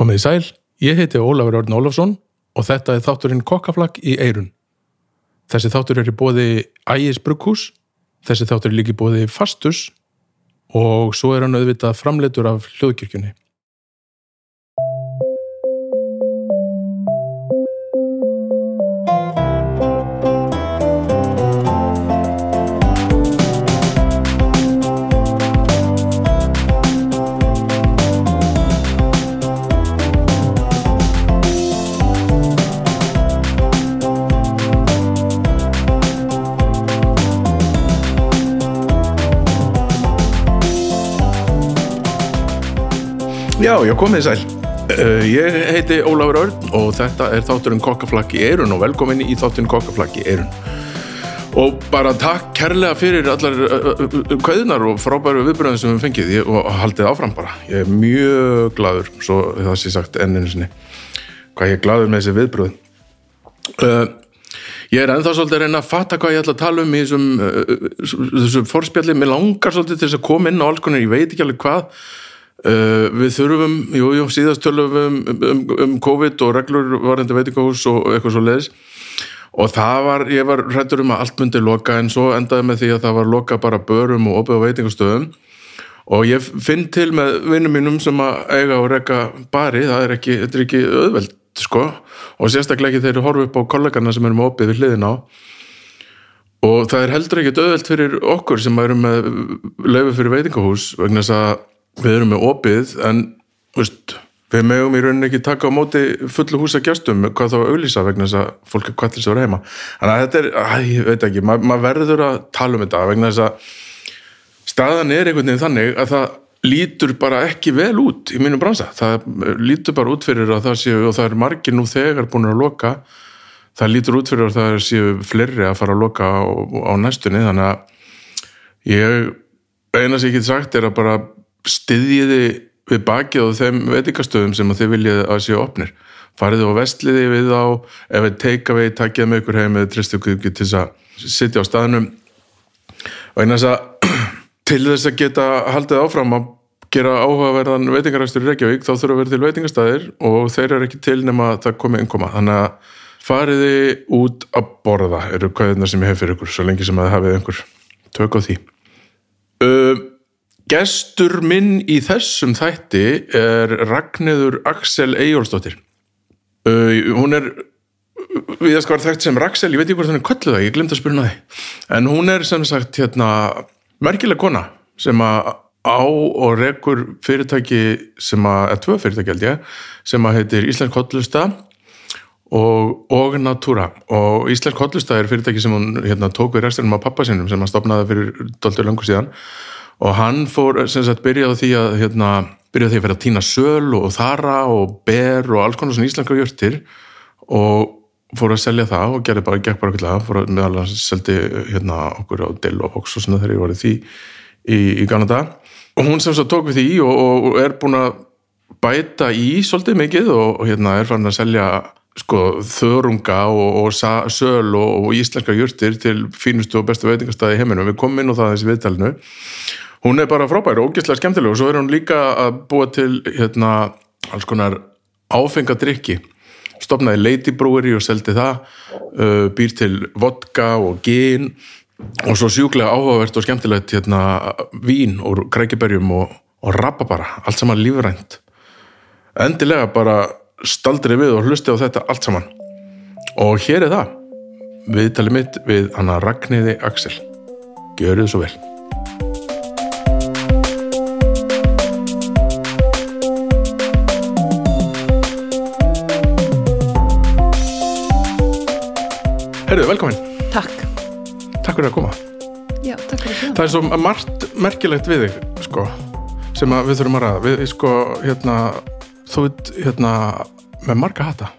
Komið í sæl, ég heiti Ólafur Örn Ólafsson og þetta er þátturinn Kokkaflakk í Eirun. Þessi þáttur er í bóði Ægis Brugghús, þessi þáttur er líki bóði Fastus og svo er hann auðvitað framleitur af hljóðkirkjunni. Já, komið sæl. Uh, ég heiti Ólafur Örn og þetta er þátturinn Kokkaflakk í Eirun og velkominni í þátturinn Kokkaflakk í Eirun. Og bara takk kærlega fyrir allar uh, uh, kvæðunar og frábæru viðbröðin sem við fengið ég, og haldið áfram bara. Ég er mjög gladur, svo það sé sagt enninu sinni, hvað ég er gladur með þessi viðbröð. Ég er ennþá svolítið að reyna að fatta hvað ég ætla að tala um í þessum, þessum forspjalli. Mér langar svolítið til þess að koma inn á alls konar, ég veit ekki alveg hvað Uh, við þurfum, jú, jú, síðast tölum um, um, um COVID og reglur varðandi veitingahús og eitthvað svo leiðis og það var, ég var hrættur um að allt myndi loka en svo endaði með því að það var loka bara börum og opið á veitingastöðum. Og ég finn til með vinnum mínum sem að eiga og rekka bari, það er ekki, þetta er ekki öðveld, sko, og sérstaklega ekki þeir horfu upp á kollegana sem erum opið við hliðin á. Og það er heldur ekki öðveld fyrir okkur sem erum með löfu fyrir veitingahús vegna þess að við erum með opið en veist, við mögum í rauninni ekki taka á móti fullu húsa gæstum hvað þá að auðlýsa vegna þess að fólk er þess að vera heima. Þannig að þetta er, að, ég veit ekki maður mað verður að tala um þetta vegna þess að staðan er einhvern veginn þannig að það lítur bara ekki vel út í mínum bransa. Það lítur bara út fyrir að það séu og það er margir nú þegar búin að loka það lítur út fyrir að það séu fleiri að fara að loka á, á næstunni. Þannig að ég eina sem ég get sagt er að bara styðjiði við bakið á þeim veitingastöðum sem þið viljið að séu opnir? Fariði og vestliði við á ef við teika við, takkið með ykkur heim eða tristu ykkur til þess að sitja á staðnum? Og einast að til þess að geta haldið áfram að gera áhugaverðan veitingaræstur í Reykjavík þá þurfa að vera til veitingastæðir og þeir eru ekki til nema að það komi innkoma. Þannig að fariði út að borða eru hvaðina sem ég hef fyrir ykkur svo lengi sem að það hafið einhver tök á því. Um Gestur minn í þessum þætti er Ragnæður Axel Eyjólfsdóttir. Uh, hún er, við það sko var þekkt sem Raxel, ég veit ekki hvort hann er kölluð það, ég glemt að spyrna það. En hún er sem sagt hérna merkileg kona sem að á og rekur fyrirtæki sem að, eða tvö fyrirtæki held ég, sem að heitir Íslensk Hotlusta og, og Natura. Og Íslensk Hotlusta er fyrirtæki sem hún hérna tók við restinum á pappasinum sem hann stopnaði fyrir doldur langu síðan og hann fór sem sagt byrjaði því að hérna, byrjaði því að vera að týna söl og þara og ber og alls konar svona íslenska hjörtir og fór að selja það og gerði bara, gekk bara ekki það, fór að meðal að seldi hérna okkur á Dell og Vox og svona þegar ég var í því í, í Ganada og hún sem svo tók við því og, og, og er búin að bæta í svolítið mikið og, og hérna er farin að selja sko þörunga og söl og íslenska hjörtir til fínustu og bestu veitingastæði heiminum, við komum inn á það þessi viðtalinu hún er bara frábær og ógeðslega skemmtileg og svo er hún líka að búa til hérna alls konar áfengadrykki. Stopnaði Lady Brewery og seldi það uh, býr til vodka og gin og svo sjúklega áhugavert og skemmtilegt hérna vín og krækiberjum og, og rababara, allt saman lífrænt. Endilega bara staldri við og hlusti á þetta allt saman. Og hér er það. Viðtalið mitt við Anna Ragnhiði Axel. Gjör þið svo vel velkomin. Takk. Takk fyrir að koma. Já, takk fyrir að koma. Það er svo margt merkilegt við þig, sko, sem við þurfum að ræða. Við, sko, hérna, þú veit, hérna, með marga hata.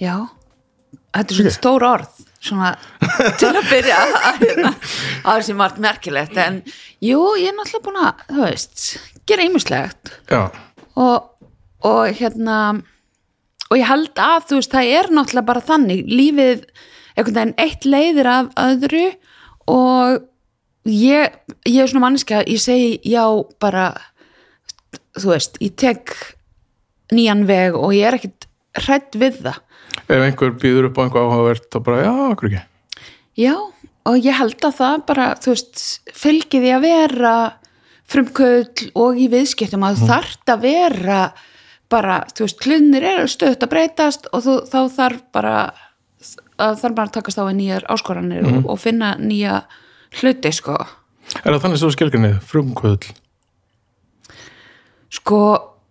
Já, þetta er svona stór orð, svona, til að byrja að, hérna, að þessi margt merkilegt, en jú, ég er náttúrulega búin að, þú veist, gera ýmislegt. Já. Og, og hérna, og ég held að þú veist það er náttúrulega bara þannig. Lífið einhvern veginn eitt leiðir af öðru og ég, ég er svona manneska ég segi já bara þú veist, ég tek nýjan veg og ég er ekkit hrætt við það. Ef einhver býður upp á einhver áhugavert þá bara, já, okkur ekki? Já, og ég held að það bara, þú veist, fylgið því að vera frumkvöld og í viðskiptum að þú þarft að vera bara, þú veist, hlunnir eru stöðt að breytast og þú, þá þarf bara að þarf bara að takast á við nýjar áskoranir og, og finna nýja hluti, sko. er það þannig svo skilgrinni, frumkvöðl Sko,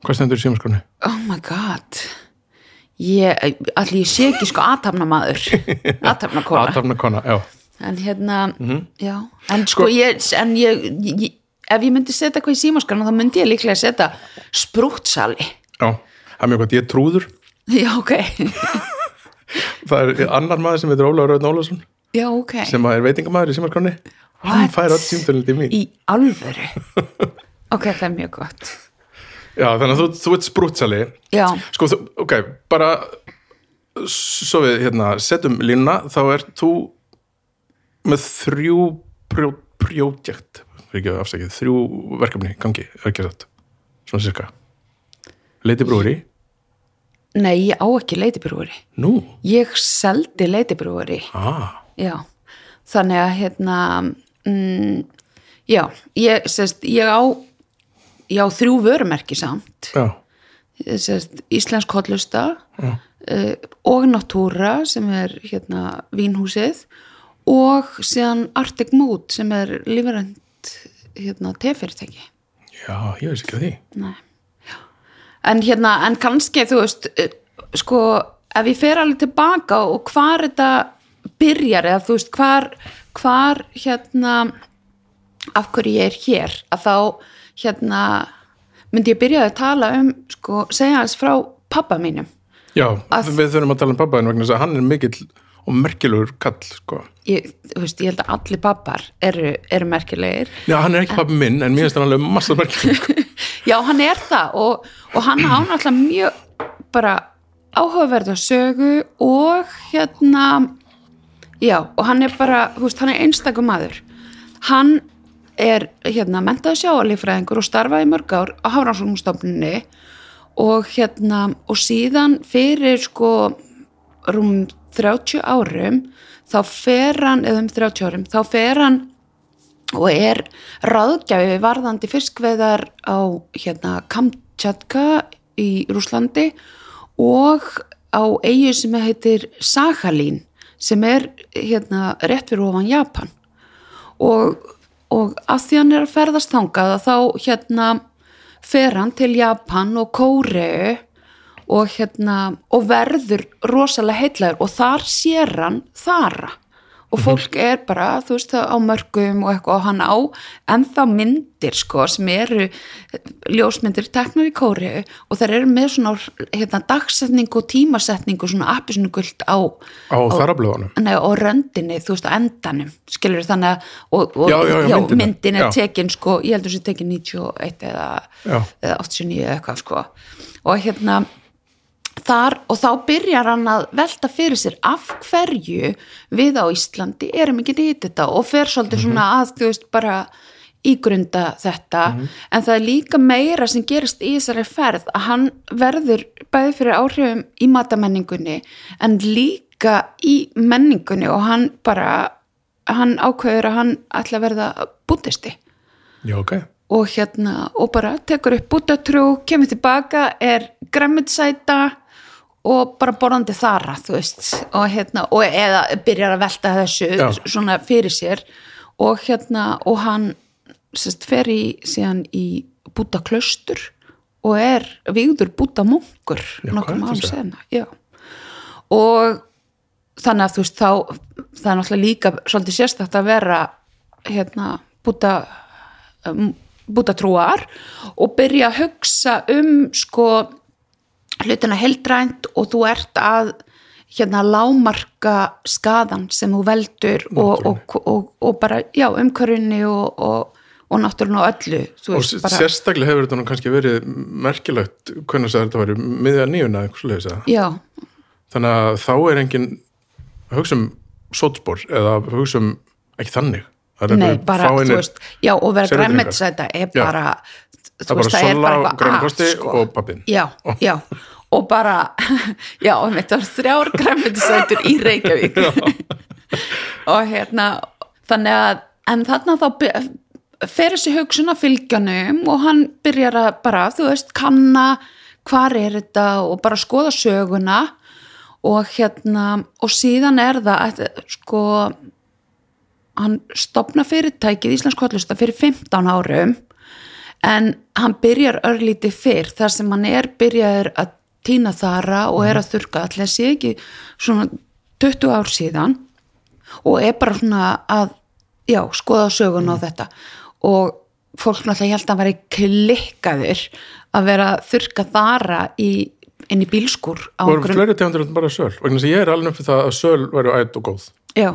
hvað stendur í símaskroni? oh my god. Ég, allir ég sé ekki sko aðtapnamaður aðtapnakona Atarna kona, já. En hérna, já. En sko, ég, en ég, ég ef ég myndi setja eitthvað í símaskrana þá myndi ég líklega setja sprútsali Já, það er mjög gott, ég er trúður já, ok, það er annar maður sem heitir Ólaður Rauðn Ólafsson. Já, ok. Sem er veitingamæður í símaskroni hann fær öll símtölinn til mín. Í alvöru? Ok, það er mjög gott. Já, þannig að þú, þú ert sprútsali. Já, Sko, þú, ok, bara svo við hérna setjum línuna, þá ert þú með þrjú prjó, ekki afsakið, þrjú verkefni gangi, er ekki satt? Svona cirka Leiti brúri, nei, ég á ekki leitibrúri nú? Ég seldi leitibrúri ah, já, þannig að hérna mm, já, ég, sérst, ég á ég á þrjú vörumerki samt. Já, sérst, íslensk hotlusta uh, og Natúra sem er hérna vínhúsið og síðan Arctic Mood sem er lífrænt hérna tefyrirtæki. Já, ég veist ekki að því. Nei. En hérna, en kannski þú veist, uh, sko ef ég fer alveg tilbaka og hvar þetta byrjar eða þú veist hvar, hvar hérna af hverju ég er hér að þá hérna myndi ég byrja að tala um sko, segja hans frá pappa mínum. Já, Að- við þurfum að tala um pappaðin vegna þess að hann er mikill og merkilegur kall, sko. Ég, veist, ég held að allir pappar eru, eru merkilegir. Já, hann er ekki pappi minn, en mér finnst hann alveg massa merkilegur já, hann er það og, og hann á náttúrulega mjög bara áhugaverða sögu og hérna já, og hann er bara, veist, hann er einstakum maður. Hann er hérna mentaði sjáalífræðingur og starfaði mörg ár á Hafrannsóknumstofnunni og hérna og síðan fyrir sko rúm 30 árum þá fer hann, eða um 30 árum þá fer hann og er ráðgjafi varðandi fiskveðar á hérna Kamchatka í Rúslandi og á eigu sem heitir Sakhalín sem er hérna rétt fyrir ofan Japan. Og, og að því hann er að ferðast þangað að þá hérna fer hann til Japan og Kóreu og hérna og verður rosalega heitlegur og þar sér hann þara og fólk er bara, þú veist, á mörgum og eitthvað og hann á ennþá myndir sko sem eru ljósmyndir teknar í kóri og þær eru með svona hérna, dagsetning og tímasetning og svona appisinu guld á, á þarablöðunum nei, og röndinni, þú veist, á endanum skilur þannig að og, og, Já, já, já, myndina. myndin er Já. tekin sko, ég heldur sér tekin 91 eða, Já. eða 89 eða eitthvað sko og hérna þar og þá byrjar hann að velta fyrir sér af hverju við á Íslandi erum ekki nýtt þetta og fer svolítið svona að þú veist bara ígrunda þetta. En það er líka meira sem gerist í þessari ferð að hann verður bæði fyrir áhrifum í matamenningunni en líka í menningunni og hann bara hann ákveður að hann ætla að verða bútisti Já, ok og hérna og bara tekur upp bútatrú, kemur tilbaka er græmitsæta og bara borðandi þara þú veist og hérna, og eða byrjar að velta þessu Já. svona fyrir sér og hérna, og hann sérst, fer í síðan í bútaklaustur og er er árum þetta? senna já. og þannig að þú veist þá það er náttúrulega líka svolítið sérstætt að vera hérna búta um, bútatrúar og byrja að hugsa um sko hlutina heldrænt og þú ert að hérna lámarka skadan sem þú veldur og, og, og, og bara, já, umhverfinni og, og, og náttúrulega öllu Og bara, sérstaklega hefur þetta nú kannski verið merkilegt hvernig þetta væri miðja nýjuna eitthvað já, Þannig að þá er engin að hugsa um sótspor eða að hugsa um ekki þannig nei, bara, þú veist já, og vera sérvitringar. græmmetisæta er bara þú er veist, það er bara og grænkosti að, sko. og pappin já, já, og bara já, og mitt var þrjár græmmetisætur í Reykjavík. Og hérna þannig að, en þarna þá fer þessi hugsun að fylgjanum og hann byrjar að bara, þú veist, kanna hvar er þetta og bara skoða söguna. Og hérna, og síðan er það að, sko hann stopna fyrirtækið Íslensk Kollusta fyrir 15 árum en hann byrjar örlítið fyrr. Þar sem hann er byrjaður að týna þara og er að þurka allir sé ekki svona 20 ár síðan og er bara svona að já, skoða sögun á þetta. Og fólk náttúrulega held að hann væri klikkaður að vera að þurka þara í, inn í bílskur og eru einhverjum- fleiri tegundir en bara söl? Að ég er alveg upp fyrir það að söl væri ætt og góð Já,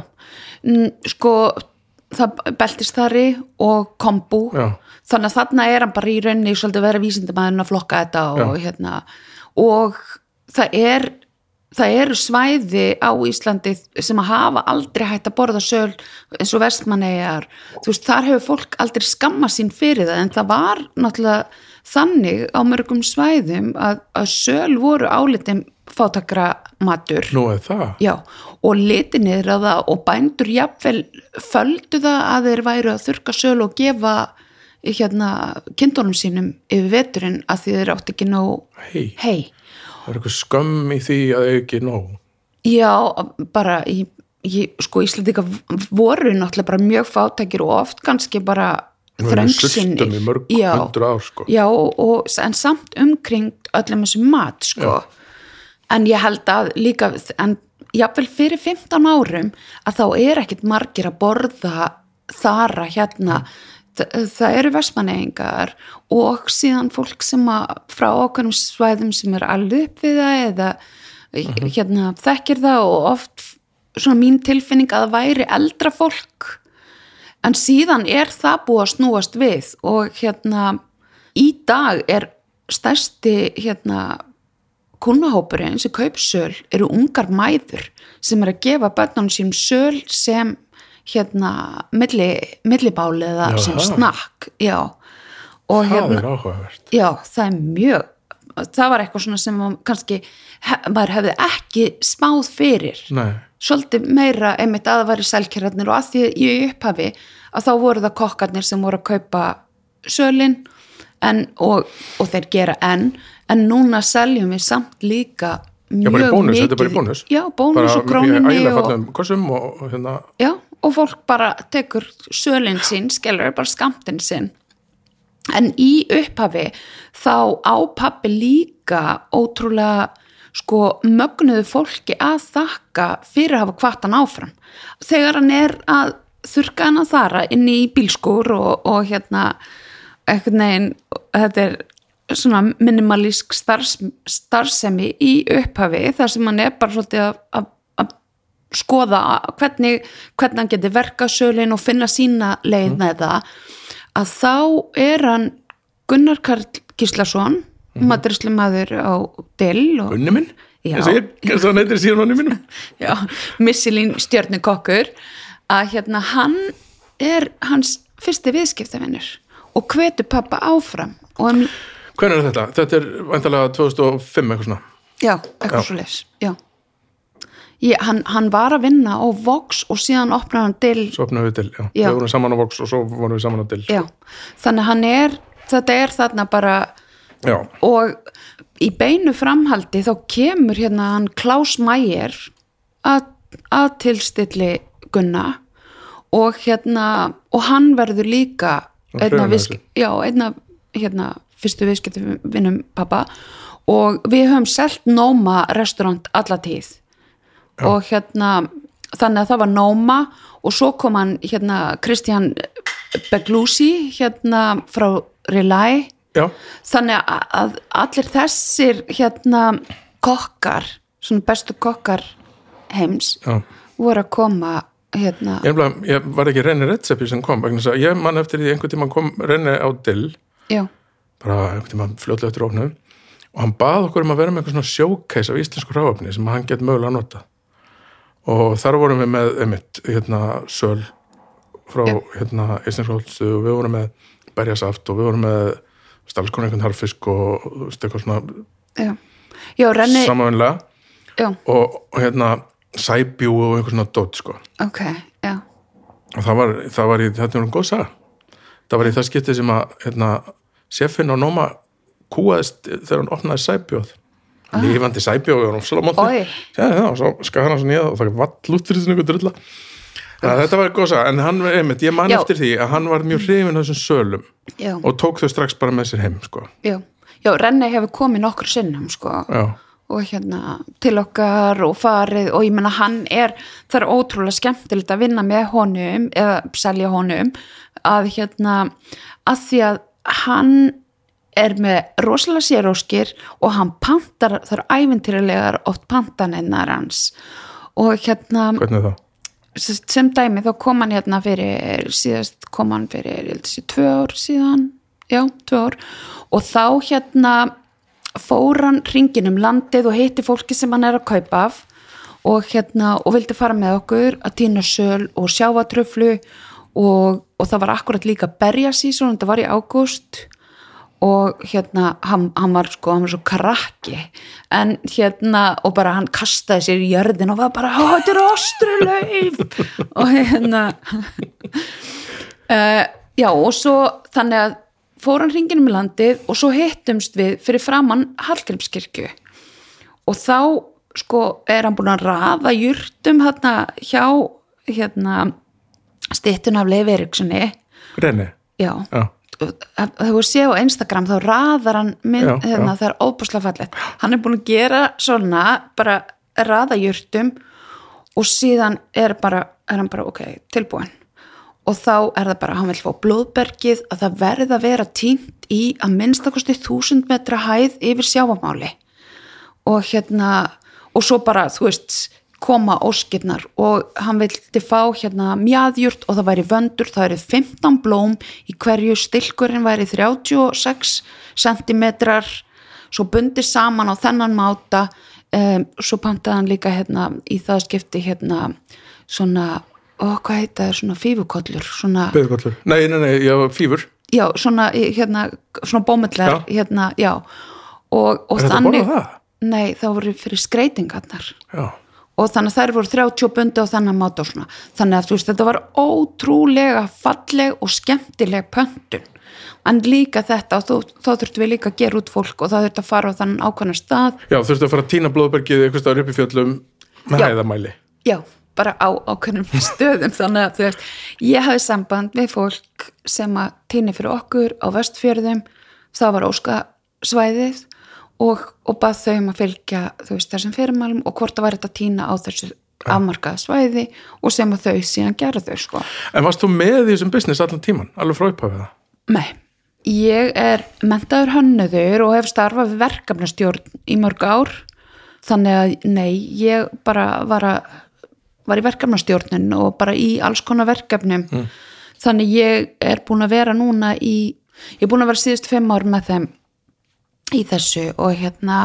sko það beltist þarri og kombu. Já. þannig að þarna er hann bara í rauninni svolítið vera vísindamæðin að flokka þetta og hérna. Og það er það eru svæði á Íslandi sem að hafa aldrei hægt að borða söl eins og vestmannegar þú veist, þar hefur fólk aldrei skamma sín fyrir það en það var náttúrulega þannig á mörgum svæðum að, að söl voru álitin fátakra matur nú er það? Já, og liti niður á það og bændur jafnvel földu það að þeir væru að þurka söl og gefa hérna kindunum sínum yfir veturinn að því þeir átt ekki nóg hei, hei. það er eitthvað skömm í því að eiga ekki nóg. Já, bara í, í, sko Íslandika voru náttúrulega bara mjög fátækir og oft kannski bara þröngsinni. ár sko. Já, og, en samt umkringt öllum þessum mat, sko. En ég held að líka, en jafnvel fyrir 15 árum að þá er ekkit margir að borða þara hérna. Þa, það eru vestmannegingar og síðan fólk sem að frá okkurum svæðum sem er alveg upp við það eða hérna þekkir það og oft svona mín tilfinning að það væri eldra fólk en síðan er það búið að snúast við og hérna í dag er stærsti hérna kunnahópurinn sem kaup söl eru ungar mæður sem er að gefa börnunum sím söl sem hérna milli, millibáli eða Já, sem snakk já. Og það hérna Já, það er mjög það var eitthvað svona sem kannski he, maður hefði ekki spáð fyrir. Nei, svolítið meira einmitt að það væri selkjörarnir og að því í upphafi að þá voru það kokkarnir sem voru að kaupa sölin en, og, og þeir gera enn en núna seljum við samt líka já mjög bara í bónus, mikið. þetta er bara í bónus. Já, bónus bara og ægilega og, og, og hérna. Já, og fólk bara tekur sölin sín, skellur bara skamtin sinn. En í upphafi þá á pappi líka ótrúlega sko mögnuðu fólki að þakka fyrir að hafa kvart hann áfram. Þegar hann er að þurka hann að þara inn í bílskur og, og hérna eitthvað neginn, þetta er svona minimalísk starfs, starfsemi í upphafi þar sem hann er bara svolítið að, að, að skoða hvernig, hvernig hann geti verka sölin og finna sína leið með það. Að þá er hann Gunnar Karl Gíslason mm. maður á Dill Gunni minn, Já. eins og hann heitir síðan hann mínum. Já, Missilín stjörnukokkur. Að hérna hann er hans fyrsti viðskiptavinnur og hvetur pappa áfram og um, hvernig er þetta? Þetta er vantalega 2005 eitthvað svona já, eitthvað Já. svo leis já. Ég, hann, hann var að vinna á Vox og síðan opnaði hann Dill svo opnaðum við til, já, Já. við vorum saman á Vox og svo vorum við saman á til já, þannig hann er þetta er þarna bara og í beinu framhaldi þá kemur hérna hann Klaus Mæger að, að tilstilli Gunna og hérna og hann verður líka Hrifinn af já, hérna, fyrstu viðskiptavinnum pappa og við höfum selt Nóma restaurant alla tíð. Og hérna þannig að það var Nóma. Og svo kom hann hérna Kristján Beglusi hérna frá Relay. Já, þannig að allir þessir hérna kokkar svona bestu kokkar heims já. voru að koma hérna, Ég, ég var ekki Renni Redzepi sem kom ég man eftir því einhvern tímann kom Renni á Dill. Já, bara einhvern tímann fljótlega eftir ofnu og hann bað okkur um að vera með eitthvað svona sjókeis af íslensku ráfni sem hann gett mögulega að nota og þar vorum við með einmitt, hérna, söl frá Já. hérna Íslandskólstu og við vorum með berjasaft og við vorum með stalskonu einhvern harfisk og eitthvað svona já, já, renni samanlega já, og, og hérna sæbjú og eitthvað svona dót sko. Ok, já, og það var, það var í, þetta er um góð saga. Það var í það skiptið sem að hérna, seffin á Nóma kúaðist þegar hann opnaði sæbjóð. Lífandi sæbjóð og svo skar hann svo nýða og það var vall út fyrir þessu ja, þetta var góð saga, en hann, einmitt, ég man Já. eftir því að hann var mjög hrifin á þessum sölum já, og tók þau strax bara með sér heim sko. já. Já, renni hefur komið nokkur sinnum sko. Já, og hérna til okkar og farið og ég menna hann er það er ótrúlega skemmtilegt að vinna með honum eða selja honum að hérna að því að hann er með rosalega séróskir og hann pantar, það eru ævintýralegar oft pantaninnar hans og hérna hvernig þá? sem dæmi þá kom hann hérna fyrir síðast kom hann fyrir ég held að sé tvö ár síðan já, tvö ár og þá hérna fór hann ringin um landið og hitti fólki sem hann er að kaupa af og hérna og vildi fara með okkur að týna söl og sjávatröflu og, og það var akkurat líka berja sísón, þetta var í ágúst og hérna hann, hann var sko, hann var svo krakki. En hérna, og bara hann kastaði sér í jörðin og var bara, þetta er ostrulauf og hérna uh, já, og svo þannig að fór hann hringinum í landið og svo hittumst við fyrir framann Hallgrímskirkju. Og þá sko er hann búin að raða jurtum hérna hjá hérna stittun af Leif Erikssoni Renni, já, já, þegar þú séu á Instagram þá raðar hann mynd, Já, hérna, já. það er óbúslega fallegt. Hann er búin að gera svona bara raða jurtum og síðan er, bara, er hann bara ok, tilbúin og þá er það bara, hann vil fá blóðbergið að það verði að vera tínt í að minnstakosti þúsund metra hæð yfir sjávamáli og hérna og svo bara, þú veist, koma óskirnar. Og hann vildi fá hérna mjaðjurt og það væri vöndur það eru 15 blóm í hverju stilkurinn væri 36 sentimetrar. Svo bundi saman á þennan máta um, svo pantaði hann líka hérna í það skipti hérna svona, ó hvað heita það svona fífukollur, svona beðkollur Nei, nei, nei, já, fífur. Já, svona, hérna, svona bómullar hérna, já. Og, og Er þetta þannig borða það? nei, það voru fyrir skreitingarnar Já, og þannig að þær voru 30 bundi og þannig að máta og svona. Þannig að þú veist, þetta var ótrúlega falleg og skemmtileg pöntun. En líka þetta og þó, þá þurftum við líka að gera út fólk og það þurfti að fara á þannig ákvæmna stað. Já þurftu að fara að tína blóðbergið eitthvað staðar upp í fjöllum með hæðamæli. Já, bara á ákveðnum stöðum. Þannig að þú veist, ég hafi samband við fólk sem að týni fyrir okkur á vestfjörðum. Það var óskasvæðið og, og bað þau um að fylgja þú veist, þessum fyrirmælum og hvort það var þetta týna á þessu afmarkaða svæði og sem að þau síðan gerðu sko. En varst þú með í þessum business allan tíman, alveg frá upphafið það? Nei, ég er mentaður hönnuður og hef starfað við verkefnastjórn í mörg ár. Þannig að nei, ég bara var, að, var í verkefnastjórnun og bara í alls konar verkefnum þannig ég er búin að vera núna í, ég er búin að vera síðust fimm ár með þeim í þessu og hérna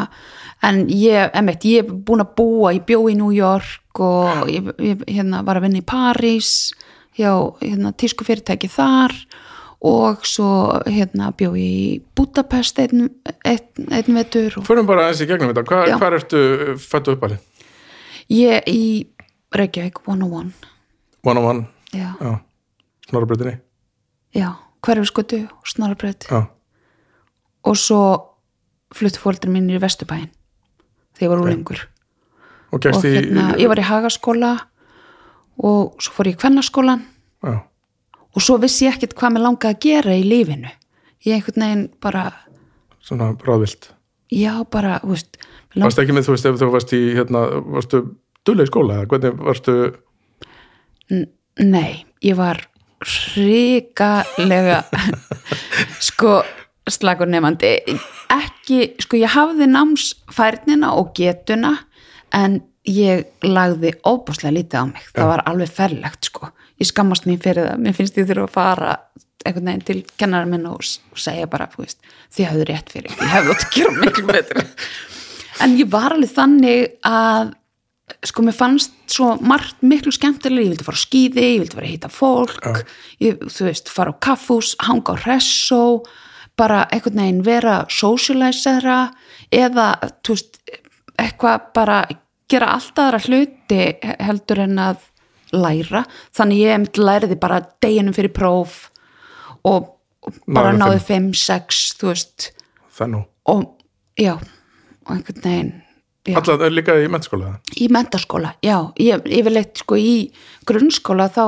en ég, emitt, ég er búin að búa ég bjó í New York og ég, ég hérna, var að vinna í París hjá hérna, tísku fyrirtæki þar og svo hérna bjó ég í Budapest einn, einn, einn vetur og Förum bara aðeins í gegnum þetta, Hva, Já. hvar ertu fættu uppalinn? ég í Reykjavík 101 One. On one, já, já, snorabröðinni já, snarbröð Já, og svo fluttu fóldur mín í Vesturbæin þegar ég var úlingur og og gerst í hérna, ég var í hagaskóla og svo fór ég í kvennaskólan Já, og svo vissi ég ekkert hvað mér langaði að gera í lífinu. Ég einhvern veginn bara svona ráðvilt já bara, þú veist Varstu ekki með, þú veist, ef þú varst í hérna, varstu dulleg skóla, eða hvernig varstu nei, ég var hrikalega sko slagur nefandi ekki, sko ég hafði námsfærnina og getuna en ég lagði óbúslega lítið á mig, það var alveg ferlegt sko, ég skammast mín fyrir það. Mér finnst ég þurfa að fara einhvern veginn til kennara minn og, segja bara þú veist, þið hafðu rétt fyrir, ég hefði átt að gera miklu betur. En ég var alveg þannig að sko mér fannst svo margt miklu skemmtilega, ég vildi fara á skíði ég vildi fara að hitta fólk. Ég, þú veist, fara á kaffús, hanga á hressó bara einhvern veginn vera socializera eða, þú veist eitthvað bara gera allt aðra hluti heldur en að læra, þannig ég myndi læriði bara deginum fyrir próf og, og bara Náði náði 5, 6 þú veist, það nú. Og já, og einhvern veginn. Alltaf líka í mennskóla í mentaskóla, já, ég, yfirleitt sko í grunnskóla þá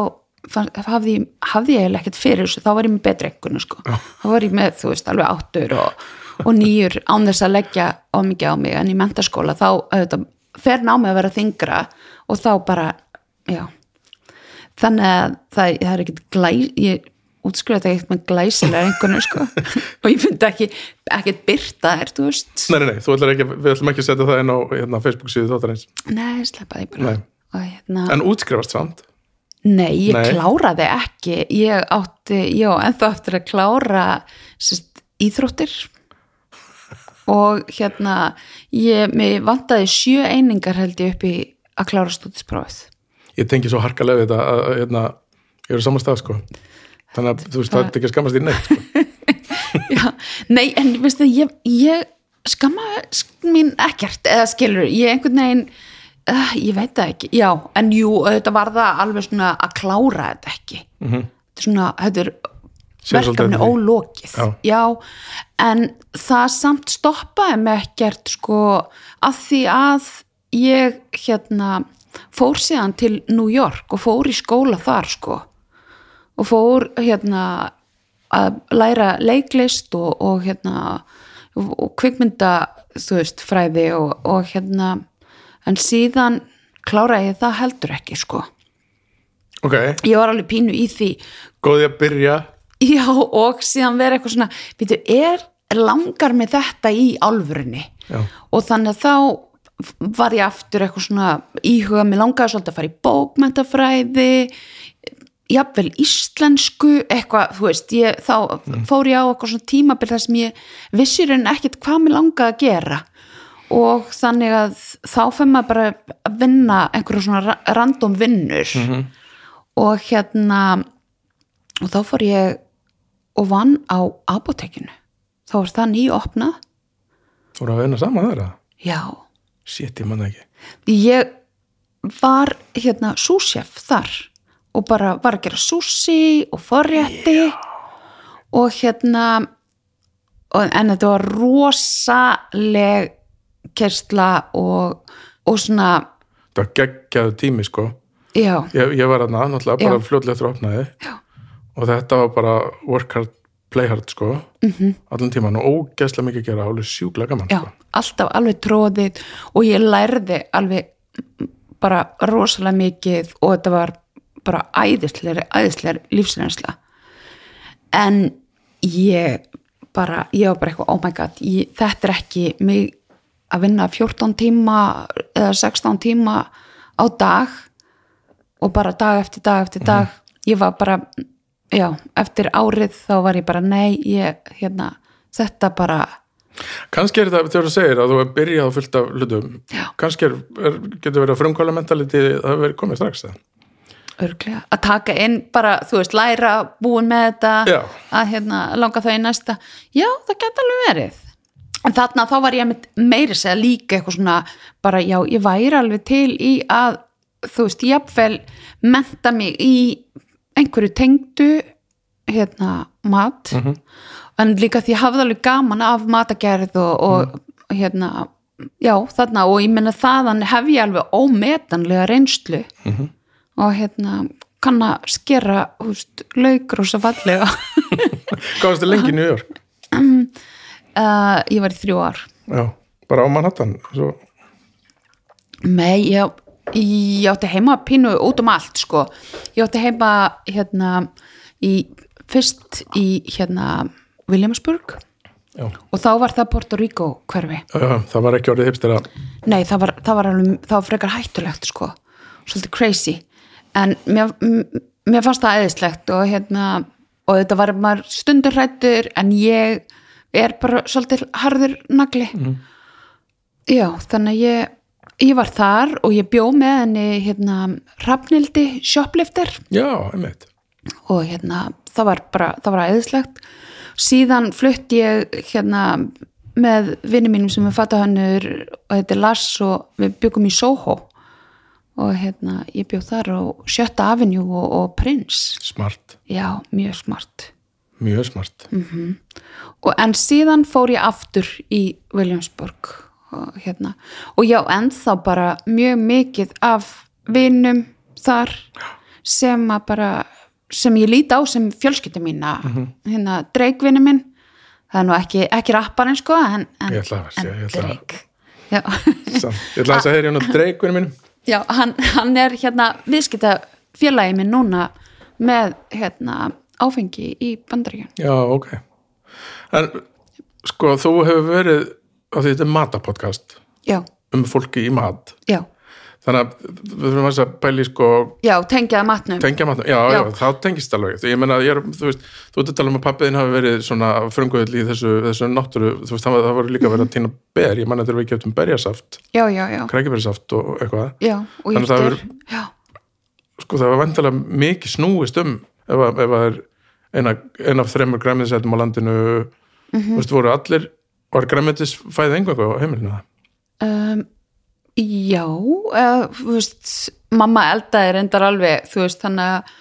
fann, hafði, ég- hafði ég ekkert fyrir þessu, þá var ég með betri ekkunu sko. Þá var ég með, þú veist, alveg áttur og, og nýjur án þess að leggja á mikið á mig, en í mentaskóla þá auðvitað, fer námið að vera þingra og þá bara, já. Þannig að það, það er ekkert glæ, ég útskrifa þetta ekkert með glæsilega einhvern sko. Og ég myndi ekki, ekkert byrta þér, þú veist. Nei, nei, nei, þú ætlar ekki, við ætlum ekki að setja það inn á hérna, Facebook síðu þáttarins. Nei, sleppa því bara. Og hérna En útskrifast samt? Nei, ég Nei. kláraði ekki. Ég átti, já, ennþá eftir að klára sérst, íþróttir. Og hérna ég, mér vantaði sjö einingar held ég upp í að klára stúdisprófið Ég tengi svo harkalega þetta að, að hérna, ég er á sama stað sko Þannig að þú veist, það er ekki að skammast í neitt sko. já, Nei, en veistu, ég, ég skamma mín ekkert eða skilur, ég einhvern veginn uh, ég veit það ekki, já en jú, þetta var það alveg svona að klára þetta ekki Mhm. þetta er svona, þetta er verkefni ólokið Já. en það samt stoppaði mig ekkert sko að því að ég hérna fór síðan til New York og fór í skóla þar sko og fór hérna að læra leiklist og, og hérna og, kvikmynda þú veist fræði og, og hérna en síðan kláraði ég það heldur ekki sko. Ok, ég var alveg pínu í því. Góði að byrja. Já, og síðan vera eitthvað svona, býtu, er langar með þetta í álfurinni og þannig að þá var ég aftur eitthvað svona íhuga, mér langaði svolítið að fara í bókmentafræði, jafnvel íslensku, eitthvað, þú veist, ég, þá fór ég á eitthvað svona tímabil þar sem ég vissir en ekkert hvað mér langaði að gera. Og þannig að þá fyrir maður bara að vinna einhverju svona ra- random vinnur. Og hérna og þá fór ég og vann á apotekinu þá var það nýopnað Þú voru að vinna saman þeirra já, Sétt, ég manna ekki. Ég var hérna súsjef þar og bara var að gera súsi og forrétti og hérna og, en þetta var rosaleg kersla og, og svona Það var geggjaðu tími sko Ég, ég var aðna, náttúrulega bara opnaði Já. og þetta var bara work hard, play hard sko Mhm. -hmm. allan tíman og ógeðslega mikið að gera alveg sjúklega gaman já, sko. alltaf alveg tróðið og ég lærði alveg bara rosalega mikið og þetta var bara æðislega, æðislega lífsreynsla. En ég bara, ég var bara eitthvað oh my god, ég, þetta er ekki mig að vinna 14 tíma eða 16 tíma á dag og bara dag eftir dag eftir dag. Ég var bara, já, eftir árið þá var ég bara, nei, ég hérna, þetta bara kannski er þetta, þegar þú segir að þú er byrjað á fullt af hlutum kannski er, er, getur verið að frumkvæla mentaliti það hefur verið komið strax það örglega, að taka inn bara, þú veist, læra búin með þetta Já. að hérna, langa það í næsta. Já, það geta alveg verið. En þarna þá var ég meiri segja líka eitthvað svona, bara já, ég væri alveg til í að, þú veist, jafnvel menta mig í einhverju tengdu hérna, mat. Mhm. en líka því ég hafði alveg gaman af matagerð og, og hérna já, þarna, og ég menna þaðan hef ég alveg ómetanlega reynslu. Mhm. Og hérna kann að skera húst, laukur og svo fallega. Hvað varstu lengi í New York? uh, ég var í þrjú ár. Já, bara á Manhattan svo, Nei, ég, ég átti heima pínu út um allt sko. Ég átti heima hérna í, fyrst í hérna Williamsburg. Já, og þá var það Puerto Rico hverfi. Já, það var ekki orðið hipster að Nei, það var, það var, alveg, það var frekar hættulegt sko, svolítið crazy en mér, mér fannst það eðislegt og hérna og þetta var maður stundur hrættur en ég er bara svolítið harður nagli. Já, þannig að ég ég var þar og ég bjó með henni hérna Hrafnildi shoplifter. Já, einmitt. Og hérna það var bara, það var æðislegt. Síðan flutt ég hérna með vinni mínum sem er fatahönnur og þetta er Lars og við byggum í Soho og hérna ég bjóð þar á Sjötta Avenue og, og Prince. Smart, já, mjög smart. Mjög smart. Mm. og en síðan fór ég aftur í Williamsburg og hérna. Og já, ennþá bara mjög mikið af vinum þar sem að bara sem ég líti á sem fjölskyldi mína. Hérna dreikvinni minn. Það er nú ekki, ekki rapparinn sko en, en, Ég ætla að segja, ég en dreik ég ætla að hann á dreikvinni mínum já hann, hann er hérna viðskipta félagi minn núna með hérna áfengi í bandaríkjun já, ok. En sko, þú hefur verið þetta er matapodcast já, um fólki í mat. Já, þannig að við þurfum að pæli sko já, tengjaða matnum. tengja matnum, já, já, Já. þá tengist alveg. Ég meina, ég er, þú veist, þú ert að tala um að pappiðin hafi verið svona frunguðil í þessu, þessu náttúru, þú veist, það, var- var líka verið að týna ber, ég manna þegar við keftum berjasaft. Krækibærsaft og eitthvað. Já og Þannig að það já, sko það var vantilega mikið snúist um ef, að- það er eina, eina af þreymur græmiðsætum á landinu. Mhm. þú veist, voru allir var græmiðtis fæðið einhverju á heimilinu? Um, já eða, þú veist, mamma eldaði reyndar alveg, þú veist, þannig að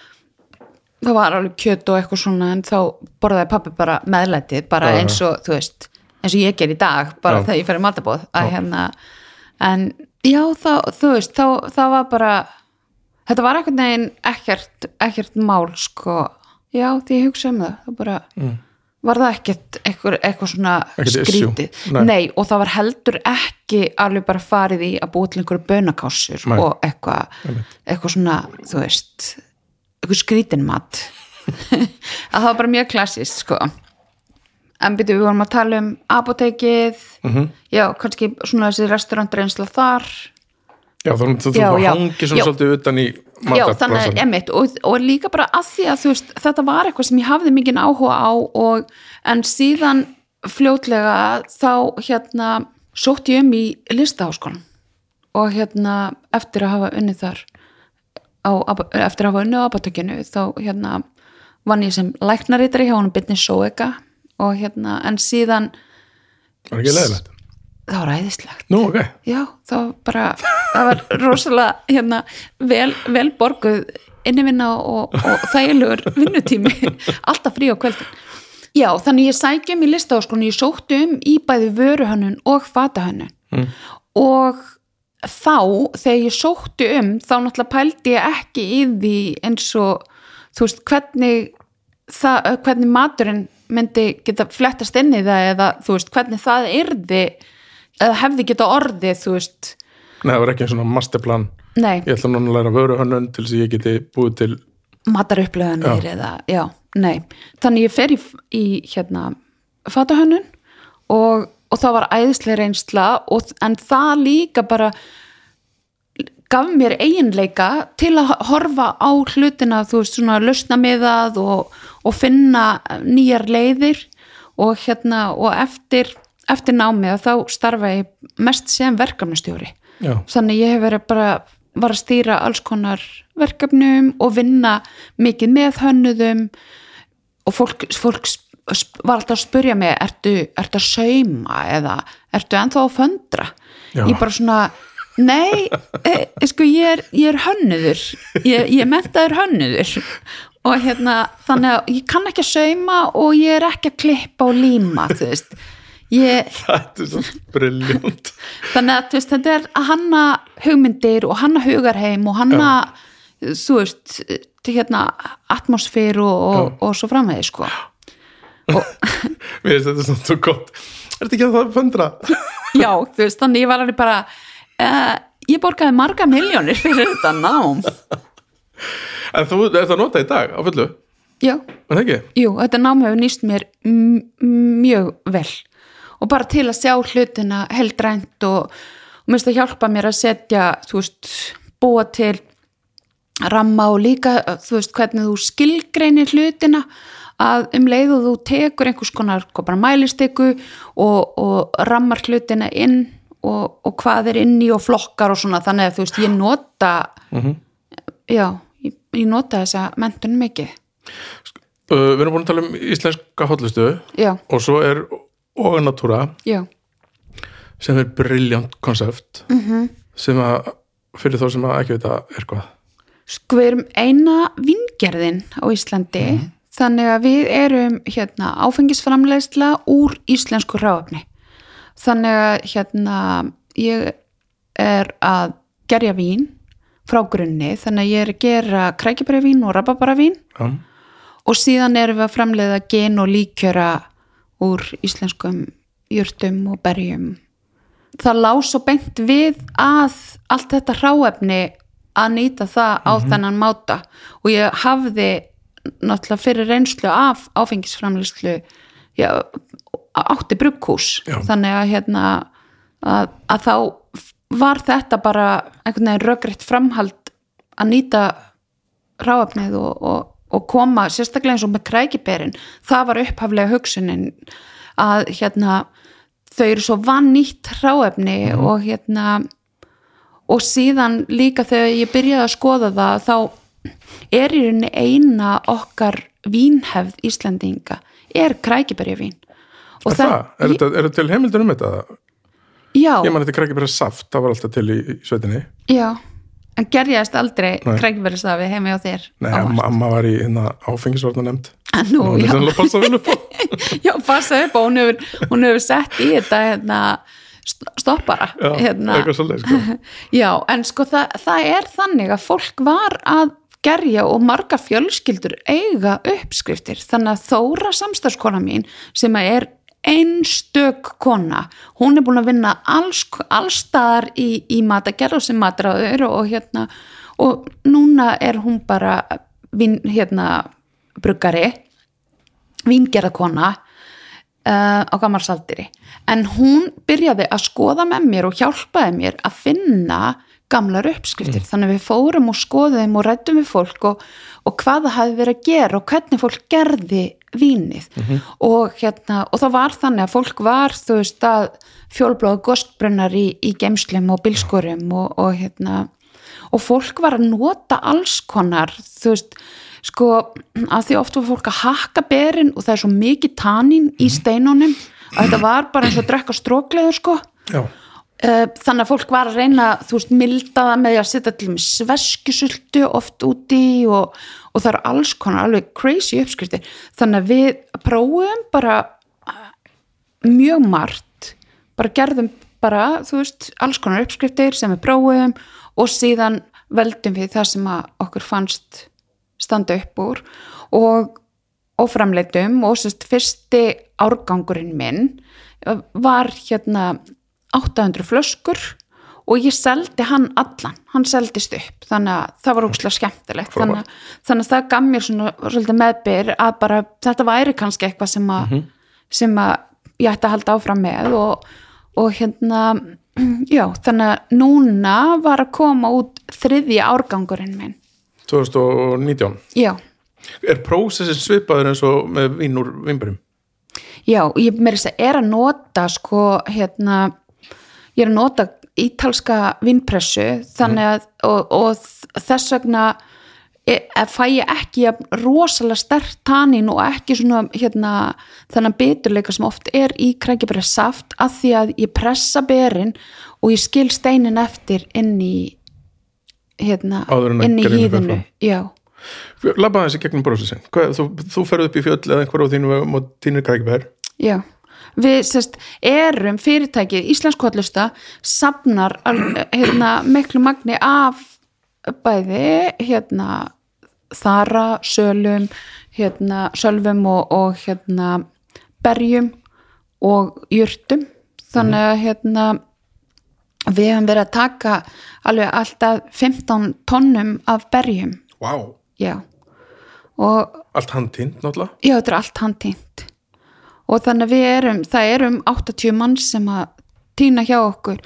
það var alveg kjöt og eitthvað svona en þá borðaði pappi bara meðlætið bara Já, já. eins og, þú veist eins og ég ger í dag, bara Já. þegar ég fer í matabóð að hérna, en já, þá, þú veist, þá, það var bara þetta var einhvern veginn ekkert, ekkert mál, sko já, því ég hugsa um það, það bara var það ekkert eitthvað, eitthvað svona Mm. Ekkert skrítið Nei. Nei, og það var heldur ekki alveg bara farið í að búa til einhverju bönakásur Nei. og eitthvað eitthvað svona, þú veist eitthvað skrítin mat að það var bara mjög klassist sko en byrju við vorum að tala um apotekið Mhm. -hmm. já, kannski svona þessi restaurantreinsla þar já, að þú Já, já. hangi svona Já. svolítið utan í já, þannig matarbransanum. emitt og, og líka bara að því að þú veist þetta var eitthvað sem ég hafði mikið áhuga á og, en síðan fljótlega þá hérna sótti ég um í listaháskólan og hérna eftir að hafa unnið þar á, eftir að hafa unnið á apotekinu þá hérna vann ég sem læknaritari hjá hann Bitni Sóeka og hérna en síðan var ekki leðilegt það var æðislegt. Nú, ok, já, það var bara það var rosalega hérna, vel, vel borguð innivinna og, og þægilegur vinnutími. Alltaf frí á kvöldin. Já, þannig ég sækjum í listaháskónu ég sóttu um í bæði vöruhönnun og fatahönnun. Mm. og þá þegar ég sóttu um þá náttúrulega pældi ég ekki í því eins og þú veist, hvernig það, hvernig maturinn myndi geta flettast inn í það eða þú veist, hvernig það yrði hefði geta orðið, þú veist. Nei, það var ekki svona masterplan. Nei, ég ætla núna að læra vöruhönnun til þess að ég geti búið til matarupplöðanir eða, já, nei. Þannig ég fer í, í hérna fatahönnun og, og það var æðislega reynsla og, en það líka bara gaf mér eiginleika til að horfa á hlutina þú veist svona lausna miðað og, og finna nýjar leiðir og hérna og eftir, eftir námið þá starfa ég mest sem verkefnastjóri. Já, þannig ég hef verið bara var að stýra alls konar verkefnum og vinna mikið með hönnuðum og fólk, fólk var alltaf að spurja mig ertu, ertu að sauma eða ertu ennþá að föndra? Já. ég bara svona nei, e, sko ég er, ég er hönnuður. Ég, ég mentaður hönnuður. Og hérna þannig að ég kann ekki að sauma og ég er ekki að klippa og líma þú veist ég, þetta er svo briljant. Þannig að veist, þetta er að hanna hugmyndir og hanna hugarheim og hanna þú veist, til hérna atmosfér og, og, og svo framvegi sko. Mér finnst þetta svona svo gott. Er þetta ekki að það föndra? já, þú veist, þannig ég var alveg bara uh, ég borgaði marga miljónir fyrir þetta nám. En þú er það að nota í dag á fullu, já, það jú, þetta nám hefur nýst mér mjög vel og bara til að sjá hlutina heldrænt og, og minnst að hjálpa mér að setja, þú veist, búa til ramma og líka, þú veist, hvernig þú skilgreinir hlutina að um leið og þú tekur einhvers konar hvað bara mælisteku og, og rammar hlutina inn og, og hvað er inni og flokkar og svona þannig að þú veist ég nota já, ég, ég nota þessa mentun mikið. Uh, við erum búin að tala um íslenska hotlustu já, og svo er Oganatúra já, sem er briljant konsept Mhm. -hmm. sem að fyrir þá sem að ekki vita er hvað sko við erum eina vingerðin á Íslandi þannig að við erum hérna áfengisframleiðsla úr íslensku ráfni þannig að hérna ég er að gerja vín frá grunni þannig að ég er að gera krækibæravín og rababaravín Já. og síðan erum við að framleiða gen og líkjöra úr íslenskum jurtum og berjum. Það lá svo beint við að allt þetta hráefni að nýta það á þennan máta. Og ég hafði náttúrulega fyrir reynslu af áfengisframleyslu já, átti brugghús. Já. þannig að hérna að, að þá var þetta bara einhvern veginn röggreitt framhald að nýta ráefnið og, og, og koma sérstaklega eins og með krækiberin það var upphaflega hugsunin að hérna þau eru svo vannýtt ráefni og hérna og síðan líka þegar ég byrjaði að skoða það þá er í rauninni eina okkar vínhefð Íslandinga er krækiberjavín. Og Er það? Er, þetta, er þetta til heimildur um þetta? já, Ég man þetta krækja bara saft, það var alltaf til í, í sveitinni. Já en gerjaðist aldrei Nei. krækiberjastafi heimi á þér Nei, Ávallt. amma, amma var í hérna áfengisvarnar nefnd Nú, Hún er já, sennilega að passa vel upp á já, passa upp og hún hefur, hún hefur sett í þetta hérna, st- stoppara Já, hérna, eitthvað svolítið sko. já, en sko það, það er þannig að fólk var að gerja og marga fjölskyldur eiga uppskriftir þannig að Þóra samstagskona mín sem er einstök kona, hún er búin að vinna alls, allstaðar í, í matagerð og sem matráður og hérna og núna er hún bara vin, hérna bruggari vingerðakona uh, á gammarsaldiri en hún byrjaði að skoða með mér og hjálpaði mér að finna gamlar uppskriftir. Þannig að við fórum og skoðum og rættum við fólk og, og hvað það hafi verið að gera og hvernig fólk gerði vínið. Og, hérna, og það var þannig að fólk var þú veist að fjólblóða goskbrennar í, í geimslum og bilskurum og, og hérna og fólk var að nota alls konar þú veist, sko að því oft var fólk að hakka berin og það er svo mikið tannin í steinunum að þetta var bara eins og að drekka strókleður sko. Já, þannig að fólk var að reyna þú veist, milda það með að setja til sveskjusultu oft úti og, og það eru alls konar alveg crazy uppskriftir. Þannig að við prófum bara eh, mjög margt bara gerðum bara þú veist, alls konar uppskriftir sem við prófum og síðan veldum við það sem okkur fannst standa upp úr og, og framleitum og sérst fyrsti árgangurinn minn eh, var hérna 800 flöskur og ég seldi hann allan, hann seldist upp þannig að það var ógslag skemmtilegt. Þannig, að- þannig að það gaf mér svona svolítið meðbyr að bara þetta væri kannski eitthvað sem að sem að ég ætti að halda áfram með og, og hérna já, þannig að núna var að koma út þriðja árgangurinn minn. 2019 já, Er prósessin svipaður eins og með vín úr vimburum? já, ég meiri þess að er að nota sko, hérna ég er að nota ítalska vinnpressu þannig að og, og þess vegna e- að fæ ég ekki rosalega stert tannin og ekki svona hérna, þannig biturleika sem oft er í krækibæri saft að því að ég pressa berin og ég skil steinin eftir inn í hérna, að inn í hýðinu já, Labba þessi gegnum prósessin Hvað, þú, þú ferð upp í fjöll eða einhver á þínu og þínu krækibær. Já við sérst erum fyrirtækið safnar al- hérna, miklu magni af bæði hérna þara, sölum hérna, sölvum og, og hérna berjum og jurtum. Þannig að hérna við hefum verið að taka alveg alltaf 15 tonnum af berjum. Já. Og allt handtínt náttúrulega? Já, þetta er allt handtínt og þannig að við erum, það erum 80 mann sem að týna hjá okkur.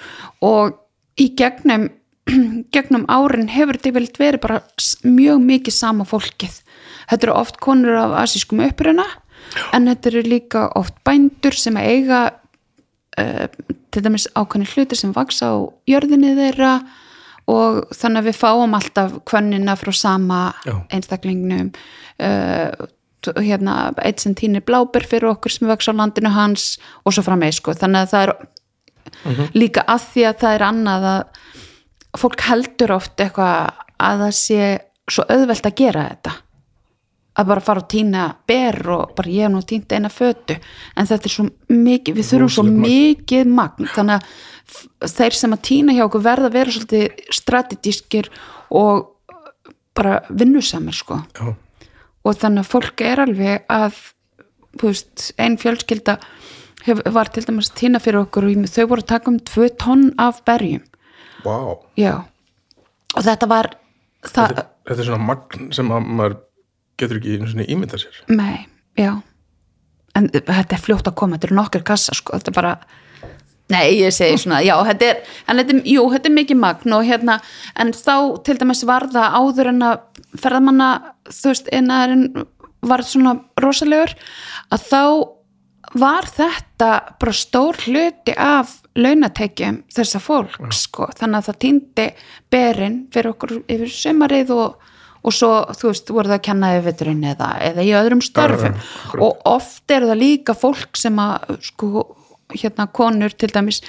Og í gegnum gegnum árin hefur þetta yfirleitt verið bara mjög mikið sama fólkið. Þetta eru oft konur af asískum uppruna en þetta eru líka oft bændur sem eiga uh, til dæmis ákveðni hluti sem vaksa á jörðinni þeirra. Og þannig að við fáum alltaf kvönnina frá sama Já. einstaklingnum. Uh, t- hérna, eitt sem týnir bláber fyrir okkur sem vex á landinu hans og svo framvegis sko. þannig að það er líka að því að það er annað að fólk heldur oft eitthvað að það sé svo auðvelt að gera þetta. Að bara fara og týna ber og bara ég hef nú týnt eina fötu. En þetta er svo mikið, við þurfum svo mikið magn. Þannig að þeir sem að týna hjá okkur verða að vera svolítið strategískir og bara vinnusamir sko. Já, og þannig að fólk er alveg að veist, ein fjölskylda hef, var til dæmis týna fyrir okkur og þau voru að taka um tvö tonn af berjum. Já, og þetta var það, þetta, þetta er svona magn sem að maður getur ekki ímynda sér. Nei, já. En þetta er fljótt að koma, þetta eru nokkur kassa sko, þetta er bara Nei, ég segi svona, já, þetta er, þetta jú, þetta er mikið magn og hérna, en þá til dæmis var það áður en að ferðamanna, þú veist, einaðurinn var svona rosalegur, að þá var þetta bara stór hluti af launatekjum þessa fólk, sko, þannig að það týndi berin fyrir okkur yfir sömarið og, og svo, þú veist, voru það að kenna yfir veturinn eða, eða í öðrum störfum. og oft er það líka fólk sem að, sko, hérna konur til dæmis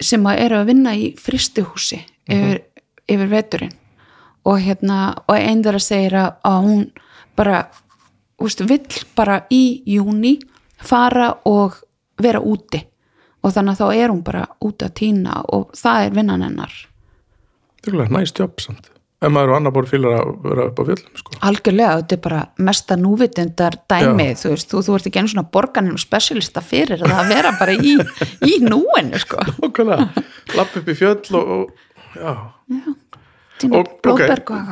sem að eru að vinna í fristihúsi yfir, yfir veturinn. Og hérna, og einn segir að, að hún bara úst, vill bara í júni fara og vera úti. Og þannig að þá er hún bara úti að týna og það er vinnan hennar. Þetta er næst jobb samt ef maður og annar bór fílar að vera upp á fjöllum sko. algjörlega, þetta er bara mesta núvitundar dæmi, þú veist, þú, þú ert ekki einu svona borgarnir specialista fyrir að vera bara í, í núinu, sko. Okkurlega, lapp upp í fjöll og, og já. Týna og ok,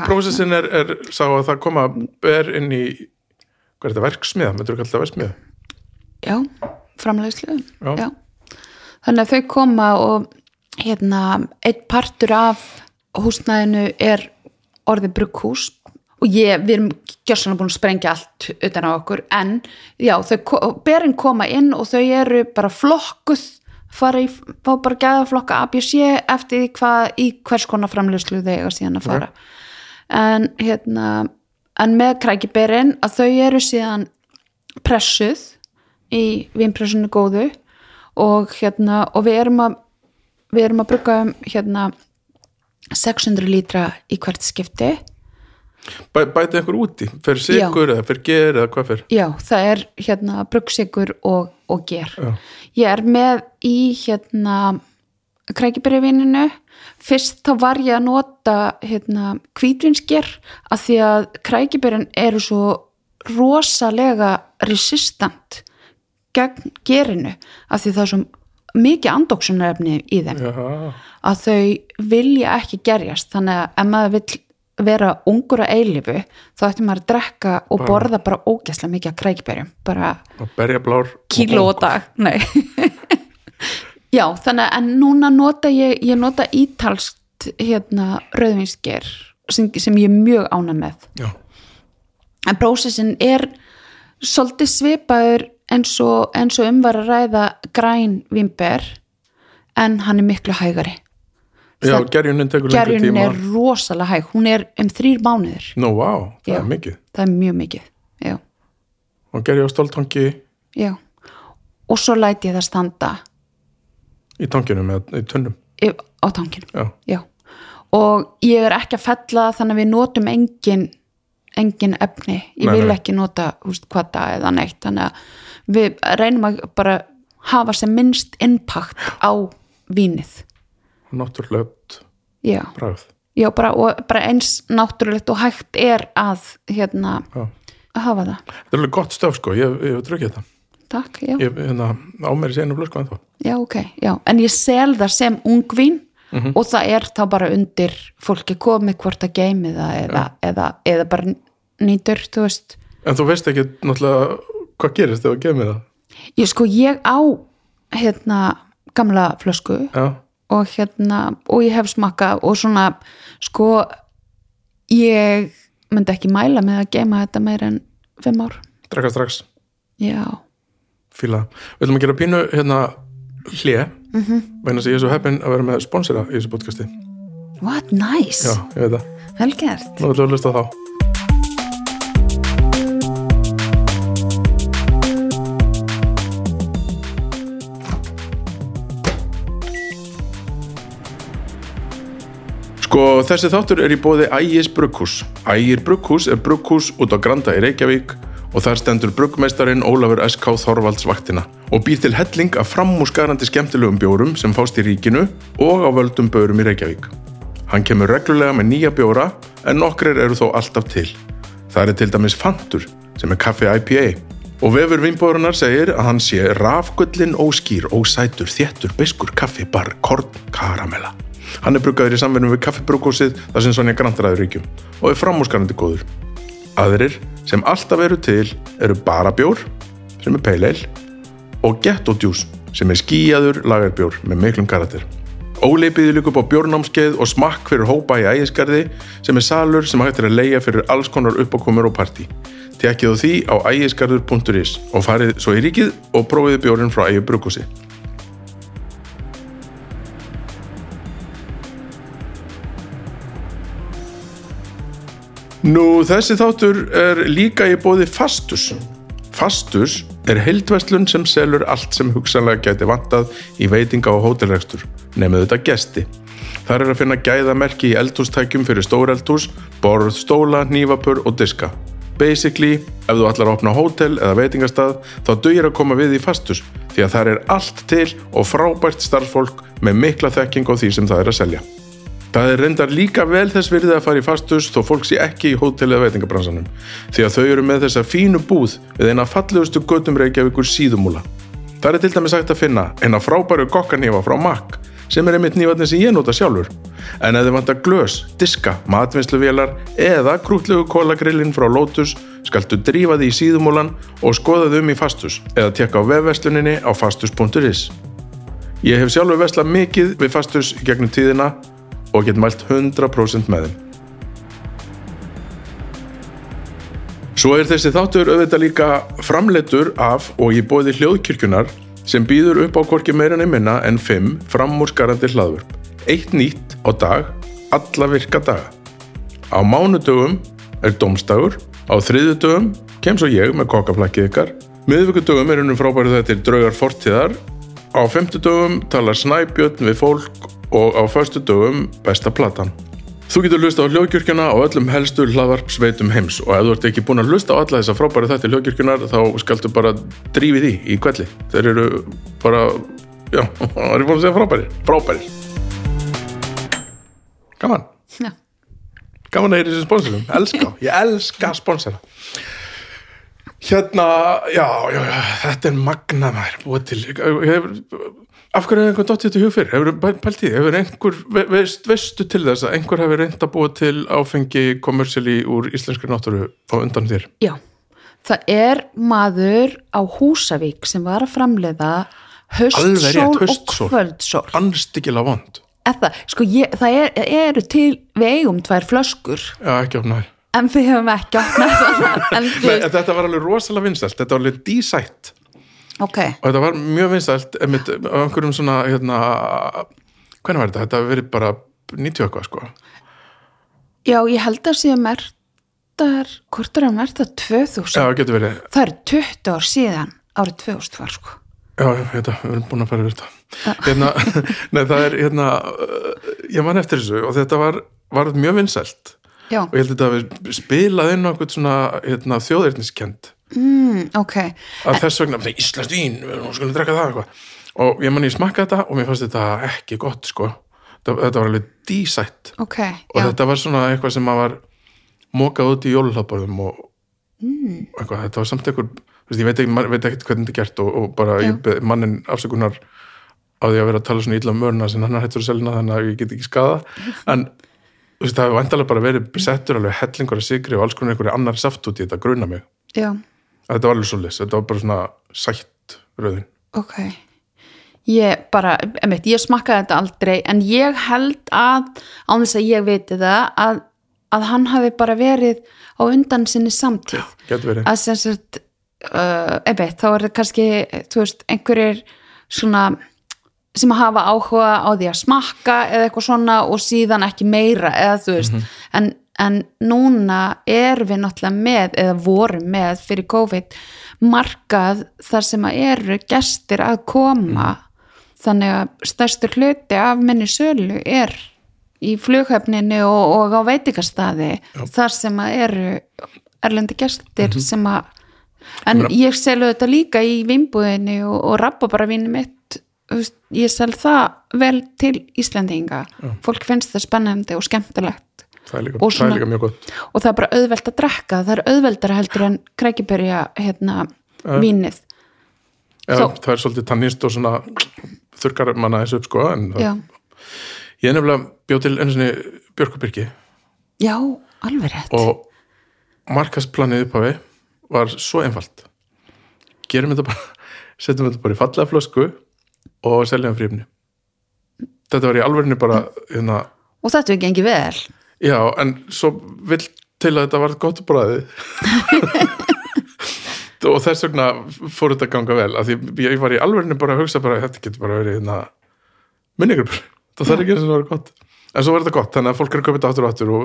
prósessin er, er sá að það koma ber inn í hvað er þetta, verksmiða, myndur þú kalla það verksmiða já, framleiðslu. Já. já. þannig að þau koma og hérna, eitt partur af húsnæðinu er orðið brugghús og ég, við erum gjössanlega búin að sprengja allt utan á okkur, en já, þau, ko- berin koma inn og þau eru bara flokkuð fara í, fá bara gæðaflokka ABC eftir hvað, í hvers konar framleiðslu þau eiga síðan að fara. En hérna en með krækiberin að þau eru síðan pressuð í vínpressinu góðu og hérna og við erum að við erum að brugga um hérna 600 lítra í hvert skipti. Bæ, bæti einhver úti, fer sigur eða fer ger eða hvað fer? Já, það er hérna brugsikur og, og ger. Já. ég er með í hérna krækiberivininu fyrst þá var ég að nota hérna hvítvinsger af því að krækiberin eru svo rosalega resistant gegn gerinu af því það er svo mikið andóksunarefni í þeim. Já, að þau vilja ekki gerjast. Þannig að ef maður vill vera ungur að eilifu þá ætti maður að drekka og Bara- borða bara ógæslega mikið að krækibærum bara og berja blár kíló á dag. Nei. Já þannig að núna nota ég ég nota ítalst hérna rauðvinsker sem, sem ég er mjög ána með. Já, en prósessin er svolítið svipaður eins og, og um var að ræða græn vimber en hann er miklu hægari já gerjunin tekur gerjun tíma. er rosalega hæg. Hún er um þrýr mánuðir. Nú, vá, það Já. er mikið. það er mjög mikið já, og gerju á stóltangi já. og svo læti ég það standa. Í tanginum eða í tunnum? Í- á tankinu Já, já. og ég er ekki að fella þannig að við notum engin engin efni, ég Nei, vil nei. ekki nota húst, kvata eða neitt. Þannig að við reynum að bara hafa sem minnst impact á vínið náttúrulegt bræð já. bara, og bara eins náttúrulegt og hægt er að hérna, Já. að hafa það. Þetta er alveg gott stöf sko, ég, hef drukkið þetta. Takk, já. Ég hérna, á mér í senu blösku ennþá. Já, ok, já, en ég sel það sem ungvín Mhm. og það er þá bara undir fólki komið hvort að geimi það eða, eða, eða bara nýtur, þú veist. En þú veist ekki náttúrulega hvað gerist þegar þú gemið það? Ég sko, ég á hérna gamla flösku Já, og hérna, og ég hef smakka og svona, sko ég myndi ekki mæla með að geima þetta meir en fimm ár. drekka strax. Já, Fíla, við ætlum að gera pínu hérna hlje mm -hmm. vegna að ég er svo heppinn að vera með sponsora í þessu podcasti. What, nice, Já, ég veit það, vel gert. Nú ætlum við að hlusta á þá Sko, þessi þáttur er í bóði Ægis Brugghús. Ægir Brugghús er brugghús út á Granda í Reykjavík og þar stendur bruggmeistarin Ólafur S.K. Þorvalds vaktina og býr til helling af framúsgarandi skemmtilegum bjórum sem fást í ríkinu og á völdum börum í Reykjavík. Hann kemur reglulega með nýja bjóra en nokkrir eru þó alltaf til. Það er til dæmis Fantur sem er kaffi IPA og vefur vinnbórunar segir að hann sé rafgullin óskýr, ósætur, þéttur, beskur, kaffi, bar, korn, karamella. Hann er bruggaður í samverðinu við kaffibrúkósið þar sem Sonja Grantræður ríkjum og er framúskarandi góður. Aðrir sem alltaf eru til eru bara bjór sem er ale og juice sem er skíjaður lagarbjór með miklum karakter. Óli býður líka upp á bjórnámskeið og smakk fyrir hópa í ægisgarði sem er salur sem hægt er að leia fyrir alls konar uppákomur og partí. Tekkið á því á ægisgarður.is og farið svo í ríkið og prófið bjórinn frá ægi Nú, þessi þáttur er líka í bóði Fastus. Fastus er heildverslun sem selur allt sem hugsanlega gæti vantað í veitinga og hótelrekstur, nefnum þetta gesti. Þar er að finna gæðamerki í eldhústækjum fyrir stóreldhús, borð, stóla, nývapur og diska. Basically, ef þú ætlar að opna hótel eða veitingastað, þá dugir að koma við í Fastus, því að þar er allt til og frábært starffólk með mikla þekking á því sem það er að selja. Það er reyndar líka vel þess virðið að fara í fastus þó fólk sé ekki í hótel eða veitingabransanum því að þau eru með þessa fínu búð við eina fallegustu göttum Reykjavíkur síðumúla. Það er til dæmis sagt að finna eina frábæru kokkanífa frá Mack sem er einmitt nývatni sem ég nota sjálfur en ef þið vantar glös, diska, matvinnsluvélar eða krútlegu kólagrillin frá Lotus skaltu drífa því í síðumúlan og skoða þau um í fastus eða tekka á vefversluninni á fastus.is. Ég hef sjálfur veslað mikið við fastus gegnum tíðina og get mælt 100% með þeim. Svo er þessi þáttur auðvitað líka framleitur af og í bóði hljóðkirkjunar sem býður upp á korki meira nefnina en 5 framúrskarandi hlaðvörp. Eitt nýtt á dag, alla virka daga. Á mánudögum er domstagur, á þriðudögum kem svo ég með kokkaflakkið ykkar, miðvíkudögum er húnum frábæru þetta til draugar fortíðar, á femtudögum talar snæbjörn við fólk og á förstu dögum besta platan. Þú getur hlusta á hljóðkjörkjuna og öllum helstu hlaðvarpsveitum heims og ef þú ert ekki búin að hlusta á alla þessa frábæri þætti hljóðkjörkjunar þá skaltu bara drífi því í kvelli. Þeir eru bara, já, það er búin að segja frábæri. Frábæri. Gaman. Já. Gaman að heyra þessi sponsorum. Elska. Ég elska sponsora. Hérna, já, já, já, þetta er magna maður búið til. Hefur, af hverju er einhvern dótt þetta í hug fyrir? Hefur pælt í, hefur einhver, veist, veistu til þess að einhver hefur reynd að búa til áfengi kommersiali úr íslenskri náttúru á undan þér? Já, það er maður á Húsavík sem var að framleiða höstsól og kvöldsól. Anstíkilega vond. Eða, sko, ég, það er, eru til, við eigum tvær flöskur, Já, ekki opnaður. en við hefum ekki opnað þetta var alveg rosalega vinsælt, þetta var alveg dísætt ok, og þetta var mjög vinsælt einmitt á einhverjum svona, hérna, hvernig var þetta? Þetta verið bara 90 eitthvað, sko. já, ég held að síðan mertar, hvort er að merta 2000? Já, getur verið, Það eru 20 ár síðan, árið 2000 var, sko. Já, já, hérna, við erum búin að fara yfir þetta. Hérna, nei, það er, hérna, uh, ég man eftir þessu og þetta var, var mjög vinsælt Já, og ég held að þetta hafi spilað inn á eitthvað svona, hérna, þjóðirniskend mm, ok, að þess vegna, Íslands vín, við erum skulum drekka það eitthvað. Og ég man ég smakka þetta og mér fannst þetta ekki gott, sko. Þetta, þetta var alveg dísætt. Ok, og já, þetta var svona eitthvað sem að var mokað út í jóluhlaðborðum og mm, eitthvað, þetta var samt eitthvað, veist, ég veit maður ekki hvernig þetta er gert og, og bara ég mannin afsökunar á því að vera að tala svona illa um mörna sem hann hættur að selna þannig að ég get ekki skada en veist, það hefur vandalega bara verið settur alveg hellingur að sigri og alls konar einhverju annar saft út í þetta gruna mig. Já, þetta var alveg svo lis, þetta var bara svona sætt rauðin ok. Ég bara, emitt, ég smakkaði þetta aldrei, en ég held að, án þess að ég veit það, að, að hann hafi bara verið á undan sinni samtíð. getur verið, að sem sagt uh, emitt, þá er það kannski þú veist, einhverjir svona sem hafa áhuga á því að smakka eða eitthvað svona og síðan ekki meira eða þú veist en, en núna er við náttúrulega með eða vorum með fyrir COVID markað þar sem að eru gestir að koma. Þannig að stærstur hluti af minni sölu er í flughöfninu og, og á veitingastæði þar sem að eru erlendi gestir sem að en Meina- ég selu þetta líka í vimbúðinu og, og rappa bara vinni mitt ég sel það vel til Íslendinga. Fólk finnst það spennandi og skemmtilegt það er líka, Og það svona- er líka mjög gott. og það er bara auðvelt að drekka það er auðveldara heldur en krækibyrja hérna, vínið. Já, Þó- það er svolítið tannist og svona þurkar manna þessu upp sko en það, ég nefnilega bjóð til einu sinni Björkubyrki já, alveg rétt. Og markasplanið upphafi var svo einfalt. Gerum þetta bara setjum þetta bara í fallega flösku og seljum frífni þetta var í alverðinu bara hérna, og þetta er gengið vel já, en svo vill til að þetta var gott bræði og þess vegna fór þetta að ganga vel af því ég var í alverðinu bara að hugsa bara, þetta getur bara verið hérna, minningrupur það þarf ekki eins og það var gott. En svo var þetta gott, þannig að fólk er að köpa þetta aftur og aftur og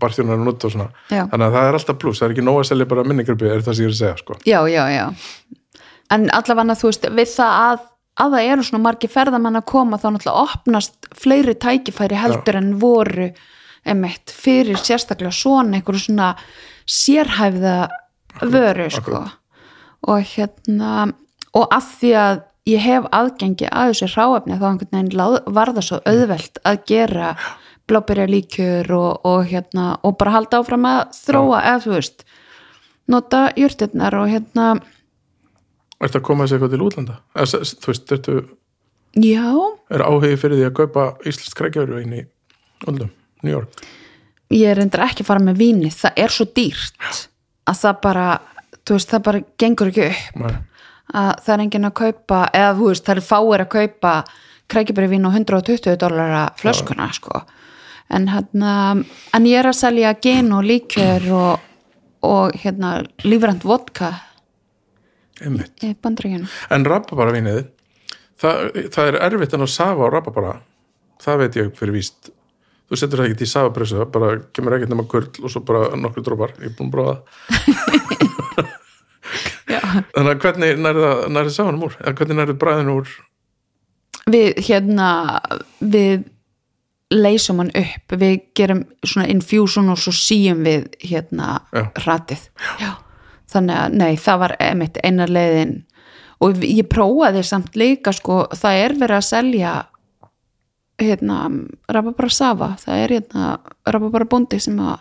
barþjónar er nút og svona. Já. þannig að það er alltaf pluss, það er ekki nóg að selja bara minningruppi er það sem ég er að segja sko. já, já, já. En allavega þú veist, við það að að það eru svona margir ferðamenn að koma þá náttúrulega opnast fleiri tækifæri heldur en voru emitt, fyrir sérstaklega svona einhverju svona sérhæfða vöru sko. og hérna og að því að ég hef aðgengi að þessu ráefni þá einhvern veginn var það svo auðvelt að gera blábyrja líkjur og, og hérna og bara halda áfram að þróa eða þú veist nota jurtirnar og hérna. Er þetta að koma þessi eitthvað til útlanda? Eða, þú veist, já, er áhugi fyrir því að kaupa Íslands krækjaveru inn í Oldum, New York? ég reyndar ekki að fara með víni það er svo dýrt að það bara, þú veist, það bara gengur ekki upp Nei. að það er enginn að kaupa eða þú veist, það er fáir að kaupa krækibæri vín og 120 dollara flöskuna sko en hérna, en ég er að selja gen og líkjör og, og hérna lífrænt vodka Einmitt. í bandringinu En rababara vínið, það, það er erfitt en að safa á rababara, það veit ég fyrir víst. Þú setur það ekki í safapressu, það bara kemur ekkert nema kurl og svo bara nokkur drópar, ég er búin að. Já. Þannig að hvernig nærði það, nærði safanum úr? Eða hvernig nærði bræðinu úr? við hérna við leysum hann upp við gerum svona infusion og svo síum við hérna Já. ratið Já. þannig að nei, það var emitt einar leiðin og ég prófaði samt líka sko, það er verið að selja hérna rababara safa, það er hérna rababara bóndi sem að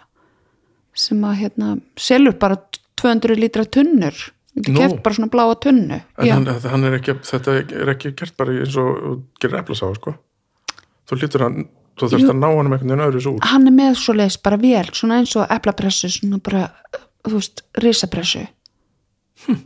sem að hérna selur bara 200 lítra tunnur. Þú Nú. keft bara svona bláa tunnu. En hann, hann er ekki, þetta er ekki gert bara eins og gerir eplasáfa, sko. Þú lítur hann, þú þarfst að ná hann með einhvern veginn öðru svo út. hann er með svo leiðis bara vel svona eins og eplapressu svona bara, þú veist, risapressu. Hm.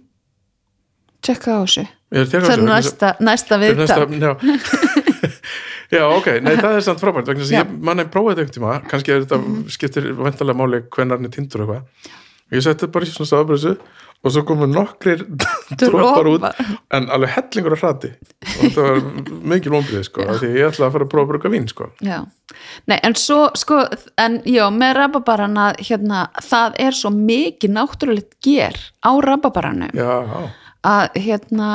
tjekka á þessu. Er það er næsta, næsta viðtal. næsta, já. já, ok, nei, það er samt frábært vegna Já. ég manna prófaði þetta einhvern tíma. Kannski þetta, skiptir vantarlega máli hvenær hann er tindur og eitthvað. Ég setti bara í svona stafabröðsu og svo komu nokkrir drópar út en alveg hellingur að hrati. Og þetta var mikil vonbrið sko, því ég ætlaði að fara að prófa að bruka vín sko. já, nei en svo sko, en já, með rababarana hérna, það er svo mikið náttúrulegt ger á rababaranu já, að hérna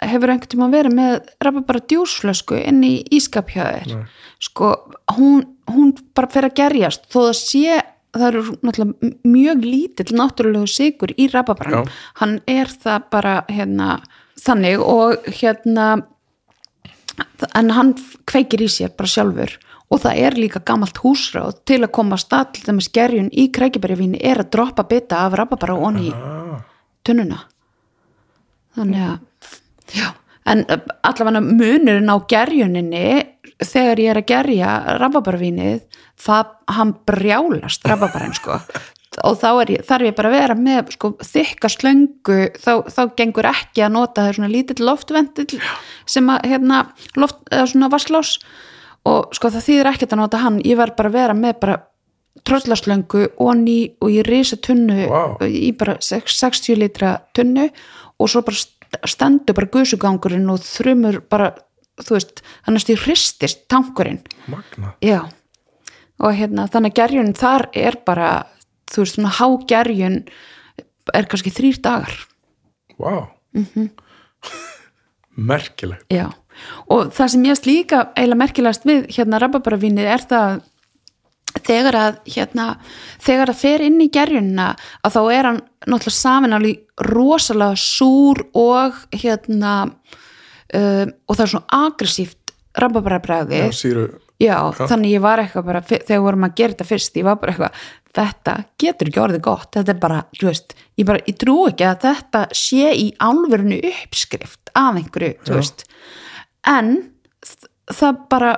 hefur einhvern tíma verið með rababara djúsflösku inn í ískapjöður sko, hún, hún bara fer að gerjast þó það sé það eru náttúrulega mjög lítill náttúrulegu sigur í rababaran hann er það bara hérna þannig og hérna en hann kveikir í sér bara sjálfur. Og það er líka gamalt húsráð til að koma stað til þeim skerjun í krækibærivíni er að droppa bita af rababara og onni ah, tunnuna þannig að já, en allavega munurinn á gerjuninni þegar ég er að gerja rababarvínið það, hann brjálast rababarinn sko. Og þá er ég, þarf ég bara að vera með sko, þykka slöngu þá, þá gengur ekki að nota það svona lítill loftventil sem að hérna, loft, eða svona vasslás og sko það þýðir ekkert að nota hann. Ég verð bara að vera með bara tröllaslöngu og ný og ég risa tunnu Vá. í bara sex- 60 litra tunnu og svo bara st- stendur bara gusugangurinn og þrumur bara þú veist, þannig að því hristist tankurinn. Magna. Já, og hérna þannig að gerjun þar er bara þú veist, svona hágerjun er kannski þrýr dagar. Vá. Mhm. Merkilegt. Já, og það sem ég líka eiginlega merkilegast við hérna rababaravinnið er það að þegar að hérna, þegar að fer inn í gerjunina að þá er hann náttúrulega alveg rosalega súr og hérna um, og það er svona aggressíft rababarabræði Já, Já, þannig ég var eitthvað bara, þegar vorum að gera þetta fyrst, ég var bara eitthvað, þetta getur ekki orðið gott, þetta er bara, þú veist, ég bara, ég trú ekki að þetta sé í álverinu uppskrift af einhverju, þú veist, en það bara,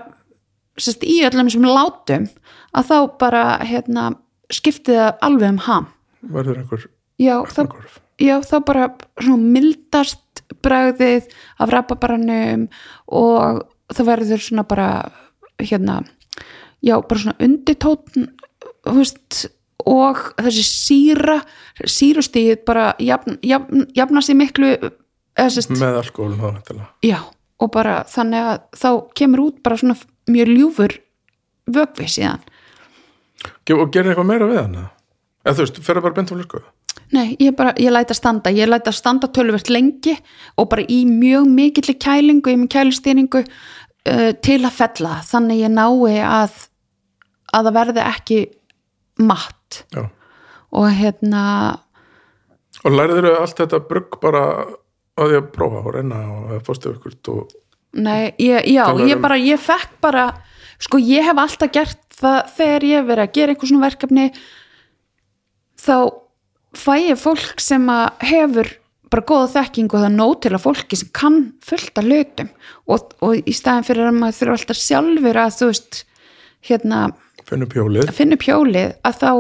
sérst, í öllum sem látum, að þá bara, hérna, skiptið alveg um ham. Verður einhver Já, þá, já, þá bara svona mildast bragðið af rababaranum og það verður svona bara hérna, já, bara svona undirtótn veist, og þessi síra sírustíð bara jafn, jafn, jafnast í miklu sérst, Með alkoholum já, og bara þannig að þá kemur út bara svona mjög ljúfur vögvi síðan. Og gerir eitthvað meira við hann eða? Þú veist, ferða bara bent á flösku Nei, ég bara, ég læt að standa, ég læt að standa tölvert lengi og bara í mjög mikilli kælingu, í mjög kælistýringu uh, til að fella, þannig ég nái að, að það verði ekki matt. Já. Og hérna, Og læriður allt þetta brugg bara að því að prófa og reyna og fórstu ykkur og nei, ég, já, ég um- bara, ég fekk bara, sko, ég hef alltaf gert það þegar ég hef verið að gera einhver svona verkefni, þá fæ ég fólk sem að hefur bara góða þekking og það er nóg til að fólki sem kann fullt af hlutum og, og í staðin fyrir að maður þurfa alltaf sjálfur að þú veist hérna pjólið finna upp hjólið að þá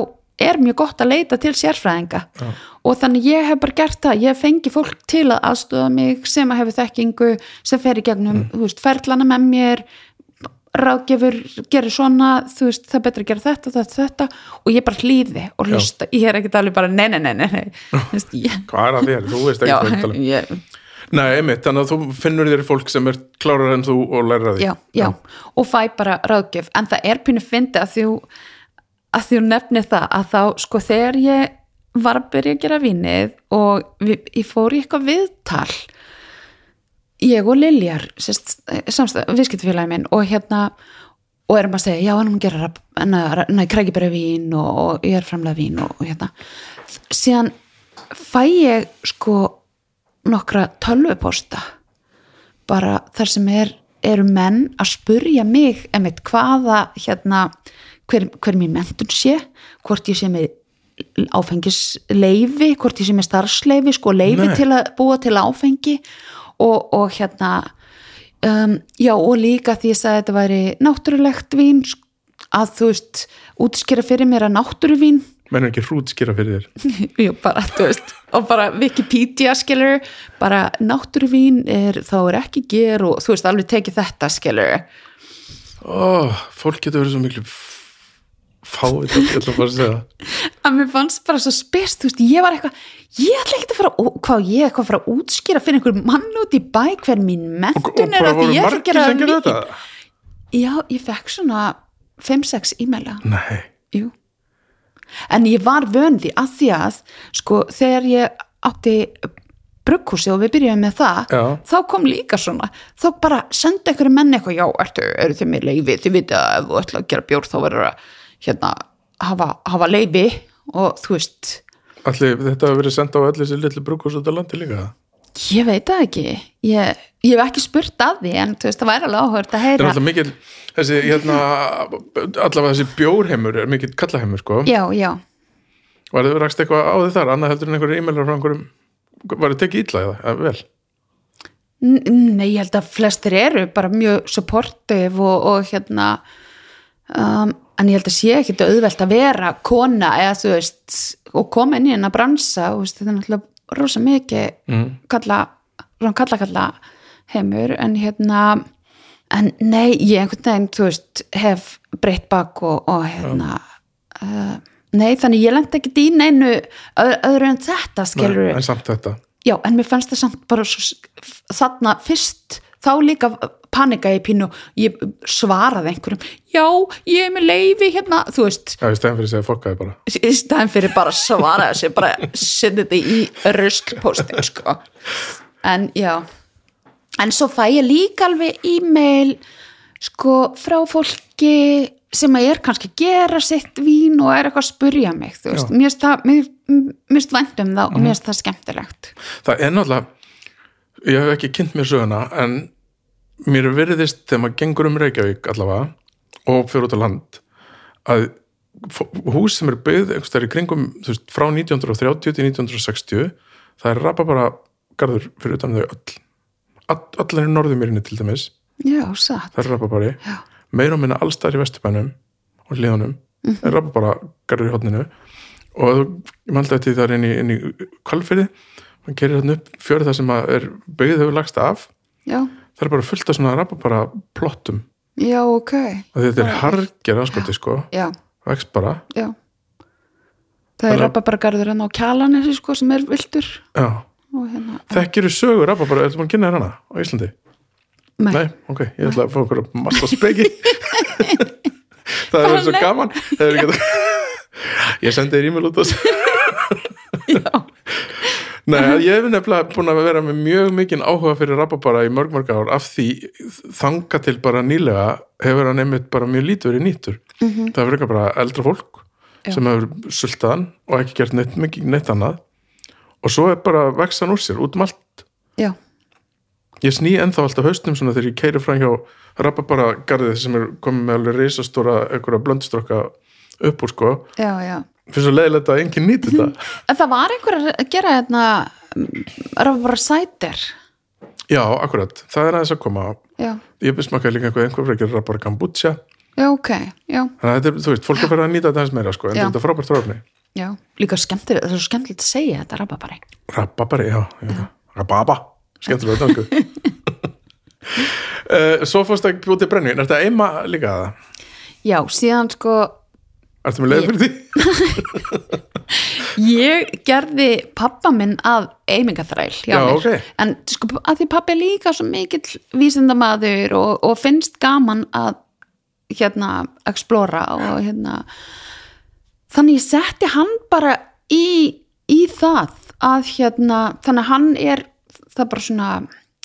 er mjög gott að leita til sérfræðinga Já. og þannig ég hef bara gert það ég fengi fólk til að aðstöða mig sem að hefur þekkingu sem fer í gegnum Mm. veist, ferlana með mér ráðgefur, gerir svona þú veist, það er betra að gera þetta, þetta, þetta og ég bara hlýði og hlusta. Ég er ekkert alveg bara, nei, nei, nei, nei, Hvað er að þér? Þú veist já, hvað ég Nei, einmitt, þannig að þú finnur þér fólk sem er klárar en þú og læra því. Já, já, og fæ bara ráðgjöf. En það er pínu fyndi að þú að þú nefnir það að þá sko þegar ég var að byrja að gera vinnið og við, ég fór í eitthvað viðtal ég og Liljar samstæð, viðskiptfélagi minn og hérna og erum að segja, já, hann gera næ, kræki bara vín og, og ég er framlega vín og, og hérna síðan fæ ég sko nokkra tölvuposta bara þar sem er, eru menn að spurja mig emitt hvaða hérna hver, hver mín mentun sé hvort ég sé með áfengisleifi, hvort ég sé með starfsleifi sko leifi Nei. til að búa til áfengi og, og hérna um, já og líka því að þetta væri náttúrulegt vín að þú veist útskýra fyrir mér að náttúruvín Menn ekki hrútskýra fyrir þér? Jú, bara, þú veist, og bara Wikipedia skilur, bara náttúruvín er, þá er ekki ger og þú veist, alveg tekið þetta skilur Ó, fólk getur verið svo miklu fáið þetta, að að að mér fannst bara svo spest, veist, ég var eitthvað ég ætla ekki að fara, hvað ég eitthvað að fara að útskýra fyrir einhver mann út í bæ hver mín Og, og mentun er bara að því voru ég ætla að gera mikið. þetta Já, ég fekk svona 5-6 e-maila. En ég var vön því að því að sko þegar ég átti brugghúsi og við byrjuðum með það Já. þá kom líka svona þá bara senda ykkur menn eitthvað já, ertu, eru þið með leifi þið vita að ef þú ætla að gera bjór þá verður að hérna, hafa, hafa leifi og þú veist. Allir þetta hefur verið senda á allir sér litlu brúkos út á landi líka? Ég veit það ekki. Ég, ég hef ekki spurt að því en veist það væri alveg áhört að Það er heyra. mikil, þessi, hérna allavega þessi bjórheimur er mikil kallaheimur, sko. Já, já, Var þið rakst eitthvað á þið þar, annað heldur en einhverju e-mailar frá einhverjum? Var þið tekið eða, eða vel? Nei, ég held að flestir eru bara mjög supportive og, og hérna um, en ég held að sé ekki auðvelt að vera kona eða þú veist og koma inn í hennar bransa og veist, þetta er náttúrulega rosa mikið Mm. kalla, kalla kalla heimur. En hérna en nei, ég einhvern veginn þú veist, hef breytt bak og, og hérna uh, nei, þannig ég lendi ekki í neinu öð- öðru en þetta skilur Nei, En samt þetta. Já, en mér fannst það samt bara svo, þarna fyrst þá líka panika ég pínu ég svaraði einhverjum já, ég er með leifi hérna þú veist, Já, í stæðan fyrir að segja fokkaði bara í staðin fyrir bara að svara þessi, bara setja þetta í ruslpostin sko. en já en svo fæ ég líka alveg e-mail sko frá fólki sem að er kannski að gera sitt vín og er eitthvað að spurja mig. Mhm. mér finnst það mér finnst vænt um það og mér finnst það skemmtilegt Það er náttúrulega, ég hef ekki kynnt mér söguna en mér virðist þegar maður gengur um Reykjavík allavega og fyrir út á land að hús sem er byggð einhvers þar í kringum veist, frá 1930 til 1960 það er rapa bara garður fyrir utan þau öll. All, allar í norðumýrinni til dæmis. Já, satt. Það er rapa bara meira og minna allstæðar í vesturbænum og hlíðunum Mhm. er rapa bara garður í hotninu og ég mældi þetta þar inn í, í kvalfyrði mann gerir þarna upp fjörð það sem er byggð hefur lagst af. Já, það er bara fullt af svona rapa bara plottum já, ok. Og þetta er harger anskoti sko. Já, vex bara, já. Það er Þannig að- rappa bara garður hérna á kjalanesi sko sem er og hérna, þekkir sögur rapa bara, ertu búin að kynna þér hana á Íslandi? nei, Nei, ok, ég ætla að fá okkur massa speki. Það er svo gaman. Það er ekki ég sendi þér e-mail út á þessu. Já, Nei, ég hef nefnilega búin að vera með mjög mikinn áhuga fyrir rababara í mörg mörg ár af því þanga til bara nýlega hefur hann einmitt bara mjög lítið verið nýtur Mhm. það hefur ekki bara eldra fólk Já. sem hefur sultaðan og ekki gert neitt, mikið, neitt annað. Og svo er bara vexan úr sér út um allt. Já, ég sný ennþá alltaf haustum svona þegar ég keiri fram hjá rababara garðið sem er komið með alveg reisastóra einhverja blöndstrokka upp úr sko. Já, já finnst svo leiðilegt að enginn nýti þetta? En það var einhver að gera hérna rappa bara sætir. Já, akkurat, það er aðeins að koma. Já, ég smakkaði líka einhver einhver að gera bara kombucha. Já, ok, já. Þannig að þetta er, þú veist, fólk er fyrir að nýta þetta aðeins meira sko, en Já. þetta er frábært ráfni Já, líka skemmtilegt, það er svo skemmtilegt að segja þetta rababari. rababari, já, já. rababa skemmtilega þetta uh, svo fórst að bjóti brennu. Er þetta eima líka það? Já, síðan sko, Ertu með leið fyrir því? ég gerði pappa minn að eimingaþræl hjá Já, mér. ok. En sko, að því pappi er líka svo mikill vísindamaður og, og finnst gaman að hérna explora og hérna þannig ég setti hann bara í, í það að hérna, þannig hann er það er bara svona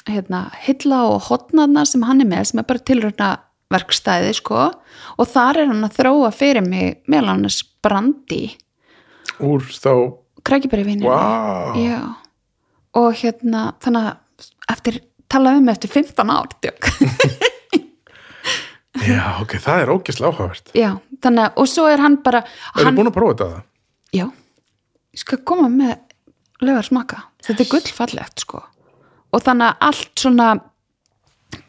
hérna, hilla og hotnaðna sem hann er með sem er bara tilröna verkstæði sko. Og þar er hann að þróa fyrir mig meðal annars brandi. Úr þá, krækibæri wow og hérna þannig að eftir, talaði um mig eftir 15 ár já, ok, það er ógislega áhugavert. Já, þannig að, og svo er hann bara er hann, búin að prófa þetta? Já, ég skal koma með lögar smaka, þetta er gullfallegt sko, og þannig að allt svona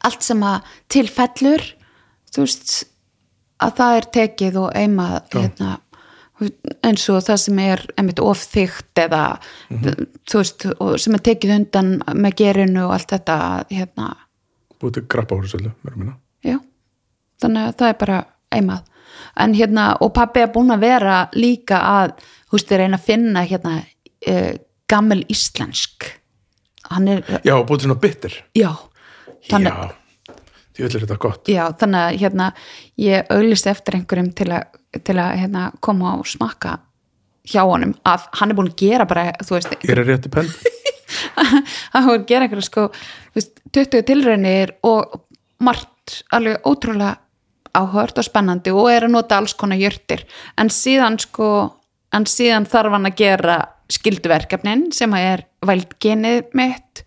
allt sem að tilfellur þú veist að það er tekið og eimað hérna, eins og það sem er einmitt of þygt eða þú veist, sem er tekið undan með gerinu og allt þetta hérna, búið til grappa já þannig að það er bara eimað. En hérna, og pappi er búin að vera líka að, þú veist, reyna að finna hérna, uh, gammel íslensk. Er, já, búið til svona bitter. Já þannig, því öll er þetta gott. Já, þannig að hérna, ég auglist eftir einhverjum til að, til að hérna, koma og smakka hjá honum að hann er búin að gera bara, veist, er rétti penn. hann hefur gera einhverja sko veist, 20 tilraunir og margt alveg ótrúlega áhört og spennandi og er að nota alls konar jörtir. En síðan sko en síðan þarf hann að gera skilduverkefnin sem að er vældgenið mitt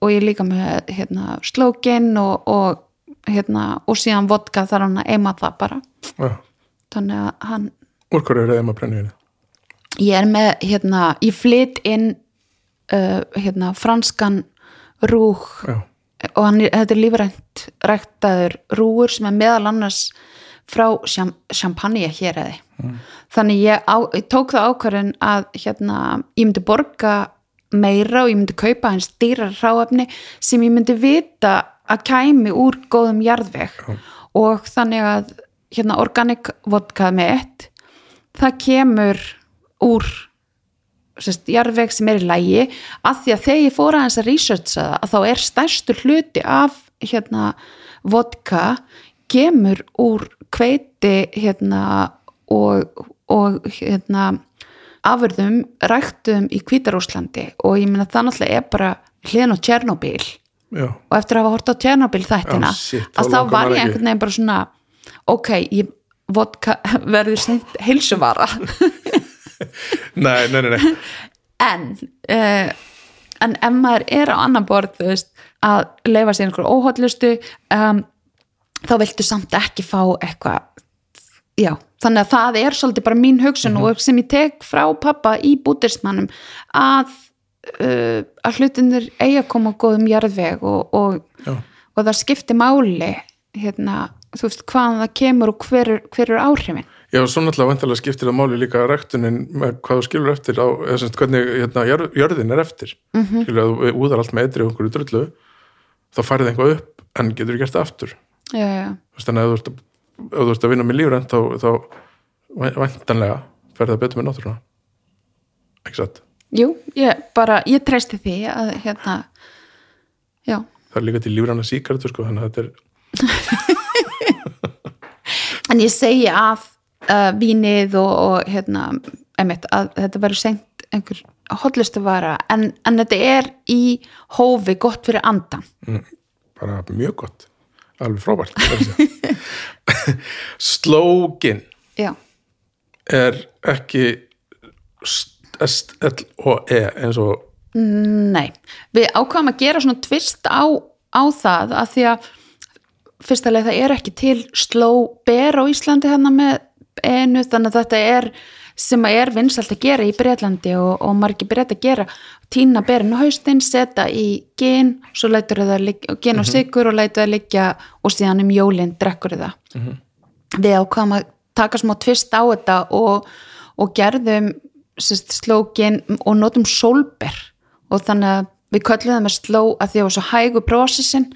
og ég er líka með hérna, slógin og, og hérna, og síðan vodka þarf hann að eima það bara. Já. þannig að hann úr hverju er það maður brennu ég er með hérna, ég flyt inn uh, hérna, franskan rúg já, og hann, þetta er lífrænt ræktaður rúur sem er meðal annars frá champagne hér eði þannig ég, á, ég tók það ákvarðin að hérna, ég myndi borga meira og ég myndi kaupa hans dýrar ráefni sem ég myndi vita að kæmi úr góðum jarðveg. Og þannig að hérna, organic vodka með ett það kemur úr sérst, jarðveg sem er í lægi að því að þegar ég fór aðeins að researcha það að þá er stærstu hluti af hérna vodka kemur úr kveiti hérna og, og hérna afurðum ræktum í Hvítarúslandi og ég meina það náttúrulega er bara hliðin á Tjernobyl já, og eftir að hafa hort á Tjernobyl þættina Já, shit, að þá var ég einhvern veginn bara svona ok, ég vodka verður seint heilsuvara. Nei, nei, nei, nei. en uh, en ef maður er á annan borð veist, að leifa sér einhver óhóllustu um, þá viltu samt ekki fá eitthvað já, þannig að það er svolítið bara mín hugsun og sem ég tek frá pappa í bútismannum að uh, að hlutinir eigi að koma góðum jarðveg og, og, og það skipti máli hérna, þú veist, hvaðan það kemur og hver, er- hver er áhrifin. Já, svo náttúrulega vantarlega skiptir það máli líka ræktunin með hvað þú skilur eftir á, eða semst hvernig hérna, jörð, jörðin er eftir. Mm -hmm. skilur að þú úðar allt með eitri og einhverju drullu þá farið eitthvað upp en getur þú gert það aftur. Já, já, þannig að ef þú ert að, vinna með lífrænt þá, þá væntanlega fer það betur með náttúruna. Ekki satt jú, ég bara ég treysti því að hérna já, það er líka til lífræna síkartu sko, þannig að þetta er en ég segi að uh, vínið og, og hérna, emitt, að þetta verður seint einhver hotlustu vara en, en þetta er í hófi gott fyrir andan bara mjög gott. Alveg frábært slógin er ekki S-L-O-E eins og nei. Við ákvæðum að gera svona tvist á, á það að því að fyrsta leið það er ekki til sló ber á Íslandi hérna með enu þannig að þetta er sem að er vinsalt að gera í Breitlandi og, og margir breyta að gera tína berinu haustinn, setja í gen svo lætur það liggja, gen og sigur og lætur það liggja og síðan um jólinn drekkur það. Við ákvæðum að taka smá tvist á þetta og, og gerðum slógin og notum sólber. Og þannig að við köllum það með sló að því að það var svo hægu prósessin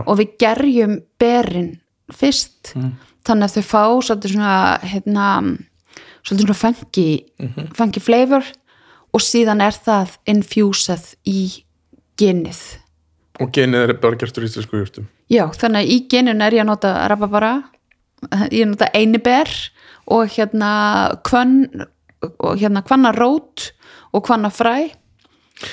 og við gerjum berin fyrst. Þannig að þau fá svolítið svona hérna, svolítið svona funky, funky flavor og síðan er það infjúsað í genið. Og genið er bara gert úr íslensku júrtum Já, þannig að í genun er ég að nota rababara, ég nota einiber og hérna kvönn og hérna og kvannafræ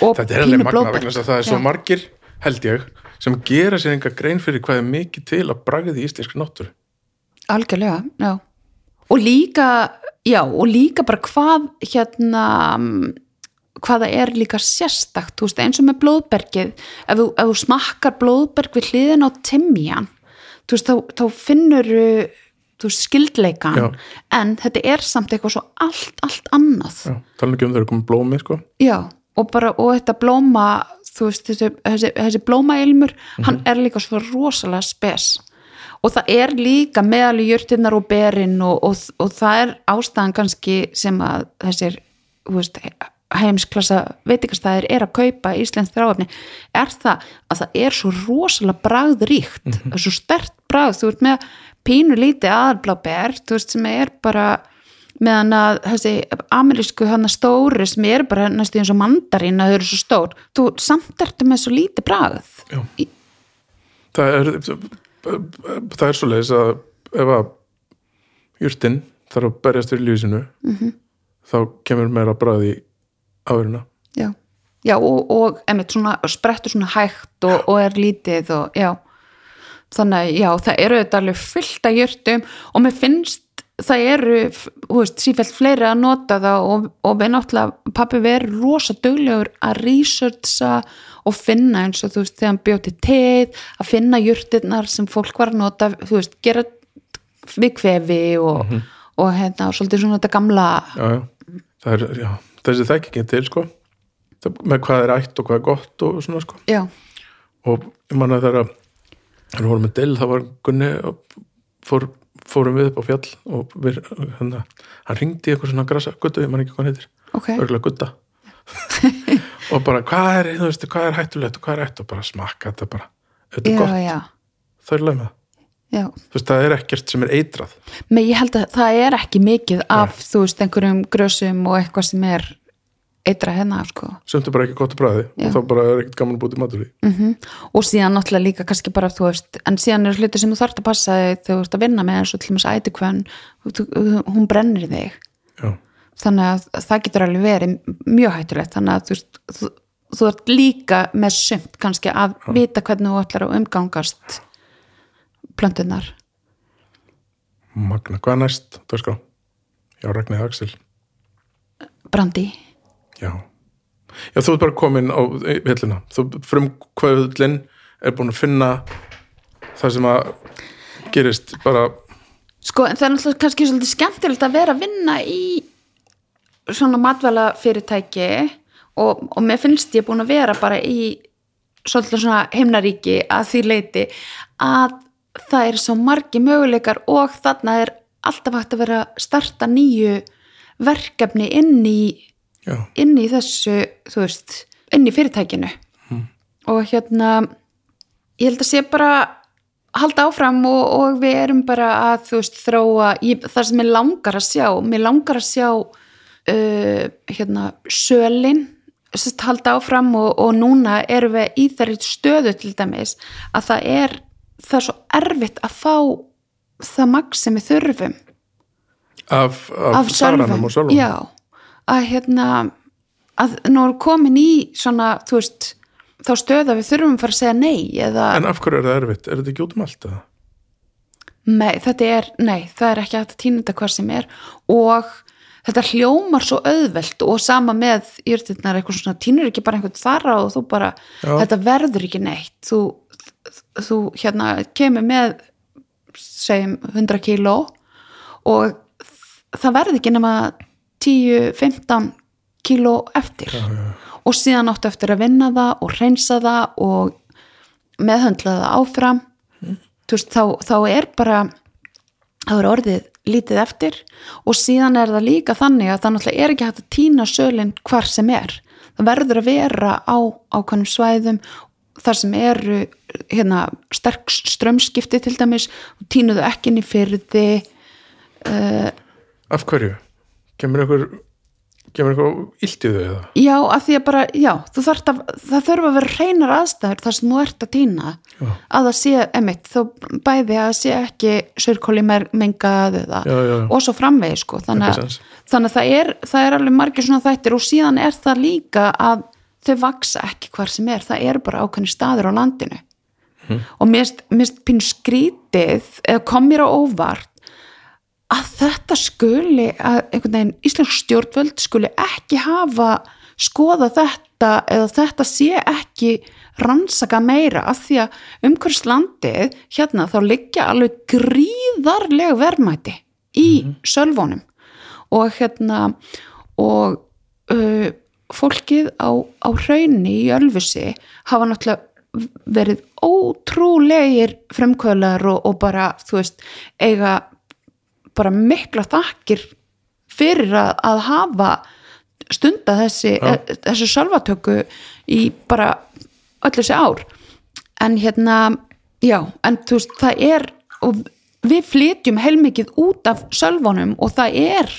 og þetta er alveg pínu blóðberg. það er svo margir held ég sem gera sér enga grein fyrir hvað er mikið til að bragðið í íslenski náttúru Algjörlega, já. Og líka, já, og líka bara hvað hérna, hvað það er líka sérstakt, veist, eins og með blóðbergið, ef þú, ef þú smakkar blóðberg við hliðin á veist, þá, þá finnur þú veist, skildleikan, Já. en þetta er samt eitthvað svo allt, allt annað. Já, tala ekki um þegar komið blómi sko. Já, og bara, og þetta blóma, þú veist, þessi, þessi, þessi blómailmur, hann er líka svo rosalega spes. Og það er líka meðal í jörtinnar og berin og, og, og það er ástæðan kannski sem að þessir, þú veist, heimsklassa veitingastæðir er að kaupa íslensk þráefni, er það að það er svo rosalega bragðríkt, mm -hmm. svo stert bragð, þú ert með pínu lítið aðalbláber, þú veist, sem er bara meðan að þessi amerísku hana stóri sem er bara næstu eins og mandarín að þau eru svo stór þú samt ertu með svo lítið bragð Já. Í- það er það er svo leiðis að ef að júrtin þarf að berjast fyrir lífisinu Mhm. -hmm. þá kemur meira bragð í áveruna já, já og, og emitt svona sprettur svona hægt og, og er lítið og já þannig að já, það eru þetta alveg fullt að jörtum og mér finnst það eru, þú veist, sífælt fleiri að nota það og, og við náttúrulega pappi verið rosa duglegur að researcha og finna eins og þú veist, þegar hann bjóti teið að finna jörtirnar sem fólk var að nota þú veist, gera við kvefi og, og hérna, svolítið svona þetta gamla já, já. það er, já, þessi þekking til sko. Það, með hvað er ætt og hvað er gott og svona sko. Já, og ég manna þegar að þegar við vorum með Dill, það var Gunni fór, fórum við upp á fjall og við, hérna, hann ringdi eitthvað svona grasa guttu, ég man ekki hvað hann heitir. Ok. Örgulega gutta. Og bara hvað er, þú veist, hvað er hættulegt og hvað er ætt og bara smakka þetta bara. Þetta er gott, já, það er já. Þú veist, það er ekkert sem er eitrað. Men ég held að það er ekki mikið af, þú veist, einhverjum grösum og eitthvað sem er eitra hérna sko. Sumt er bara ekki gott að bræði Já. og þá bara er ekkert gaman að búti matur í mm og síðan náttúrulega líka kannski bara þú veist, en síðan eru hluti sem þú þarft að passa þegar þú ert að vinna með eins og til dæmis ætikvön hún brennir þig. Já, þannig að það getur alveg verið mjög hættulegt. Þannig að þú, veist, þú, þú ert líka með sumt kannski að vita hvernig þú ætlar að umgangast plöntunar magna, hvað næst Dörskrá? já, Ragnæði Axel. Brandi já. já, þú ert bara komin á villina, þú frum kvöðlinn er búin að finna það sem að gerist bara sko en það er náttúrulega kannski svolítið skemmtilegt að vera að vinna í svona matvæla fyrirtæki og, og mér finnst ég búin að vera bara í svolítið svona heimnaríki að því leiti að það er svo margi möguleikar og þarna er alltaf hægt að vera að starta nýju verkefni inn í já, inn í þessu, þú veist inn í fyrirtækinu. Og hérna ég held að sé bara halda áfram og, og við erum bara að þú veist þróa ég, það sem ég langar að sjá mér langar að sjá uh, hérna sölin sest, halda áfram og, og núna erum við í þeirri stöðu til dæmis að það er það er svo erfitt að fá það maks sem við þurfum. Af, af, af sölvum. Já, að hérna að nú er komin í svona þú veist, þá stöða við þurfum að fara að segja nei eða en af hverju er það erfitt? er þetta ekki út um allt? eða? nei, þetta er, nei, það er ekki að týna þetta hvað sem er og þetta hljómar svo auðvelt og sama með írtirnar eitthvað svona týnur ekki bara einhvern þarra og þú bara Já. þetta verður ekki neitt þú, þú hérna kemur með segjum 100 kíló og það verður ekki nema 10-15 kíló eftir. Já, já. og síðan áttu eftir að vinna það og reynsa það og meðhöndla það áfram. Þú veist, þá, þá er bara þá er orðið lítið eftir. Og síðan er það líka þannig að það náttúrulega er ekki hægt að týna sölinn hvar sem er. Það verður að vera á ákvæmum svæðum þar sem eru hérna, sterk strömskipti til dæmis. Og týnuðu ekki inn í fyrði af hverju? Kemur einhver kemur einhver illt í þau eða? Já, að því að bara, já, að það þurfa að vera hreinar aðstæður þar sem þú ert að týna Já. að það sé, emitt, þó bæði að það sé ekki sörkóli mengað eða, Já, já, já. og svo framvegi sko, þannig, að- þannig að það er, það er alveg margir svona þættir og síðan er það líka að þau vaksa ekki hvar sem er, það eru bara ákveðni staður á landinu og mér finnst- skrítið eða kom mér á óvart að þetta skuli að einhvern veginn íslensk stjórnvöld skuli ekki hafa skoða þetta eða þetta sé ekki rannsaka meira af því að umhverfs landið hérna þá liggja alveg gríðarleg verðmæti í sölvónum og hérna og uh, fólkið á, á hraunni í Ölfusi hafa náttúrulega verið ótrúlegir fremkvölar og, og bara, þú veist, eiga bara mikla þakkir fyrir að, að hafa stunda þessi, Já. e, þessi sölvatöku í bara öll þessi ár en hérna, já en þú veist, það er og við flytjum heilmikið út af sölvunum og það er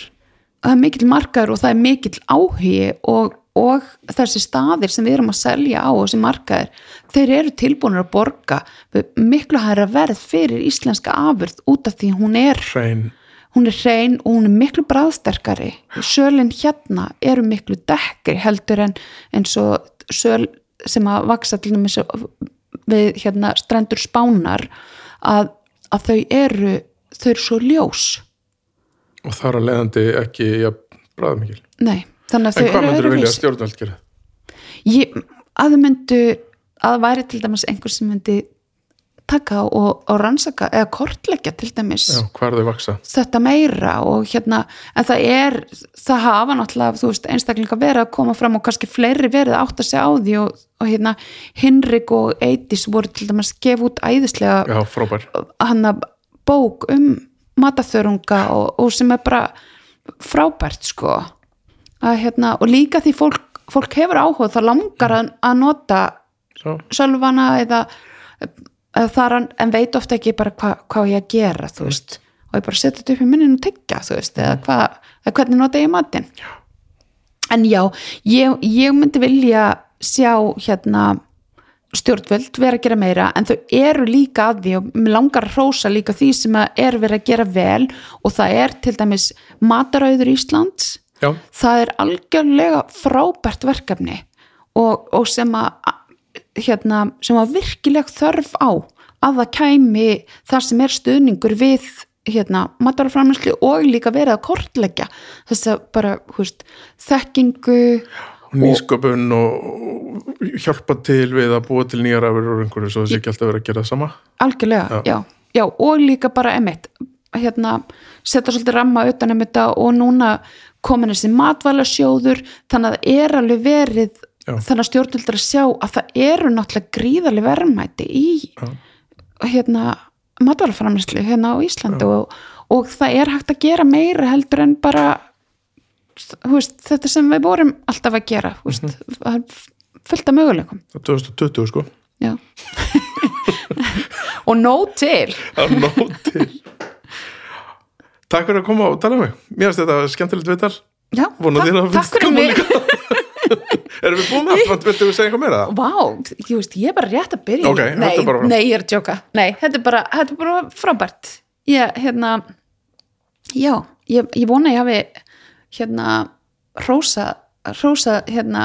það er mikill markaður og það er mikill áhugi og, og þessi staðir sem við erum að selja á þessi markaður, þeir eru tilbúinir að borga miklu hæra verð fyrir íslenska afurð út af því hún er hrein hún er hrein og hún er miklu bræðsterkari sölin hérna eru miklu dekkri heldur en eins og söl sem að vaksa til dæmis við hérna strendur spánar að, að þau eru þau eru svo ljós og þar að leiðandi ekki ja, bræðmikil nei, þannig að en hvað eru myndir vilja öðruvísi. stjórnvöld gera? ég, að þau myndu að það væri til dæmis einhver sem myndi taka og, og rannsaka eða kortleggja til dæmis Já, þetta meira og hérna en það er, það hafa náttúrulega þú veist, einstaklinga verið að koma fram og kannski fleiri verið að átta sig á því og, og hérna, Hinrik og Eidis voru til dæmis gefa út æðislega hann að bók um mataþörunga og, og sem er bara frábært sko. Að hérna, og líka því fólk, fólk hefur áhuga, það langar að, að nota Svo, sölvana eða, eða þar en, veit ofta ekki bara hva, hvað ég að gera þú veist, og ég bara setja þetta upp í minninu og tyggja þú veist, eða, hva, eða hvernig nota ég matinn. En já, ég, ég myndi vilja sjá hérna stjórnvöld vera að gera meira en þau eru líka að því og mér langar að hrósa líka því sem er verið að gera vel og það er til dæmis matarauður Íslands. Já, það er algjörlega frábært verkefni og, og sem að hérna, sem að virkileg þörf á að það kæmi þar sem er stuðningur við hérna, mataraframlæslu og líka verið að kortleggja þess að bara húst, þekkingu og nýsköpun og hjálpa til við að búa til nýjar afur og einhverju svo þessi ekki alltaf verið að gera það sama algjörlega, já. Já, og líka bara emitt, hérna setja svolítið ramma utan um þetta og núna komin þessi matvælasjóður þannig að það er alveg verið Já. þannig að stjórnvöldur að sjá að það eru náttúrulega gríðarlega verðmæti í Já. hérna matvælaframlæslu hérna á Íslandi og, og það er hægt að gera meira heldur en bara veist, þetta sem við vorum alltaf að gera veist, það er fullt af möguleikum. Það er 2020 sko. Já. og nóg til. Nóg til. Takk fyrir að koma og tala um mig. Mér finnst þetta skemmtilegt viðtal. Já, takk finnst fyrir mig Erum við búin allt? Viltu við segja eitthvað meira? Vá, ég veist, ég er bara rétt að byrja Ok, nei, bara- nei, ég er að djóka. Nei, þetta er bara, þetta er bara frábært. Ég, hérna Já, ég, ég vona ég hafi hérna rósa, rósa hérna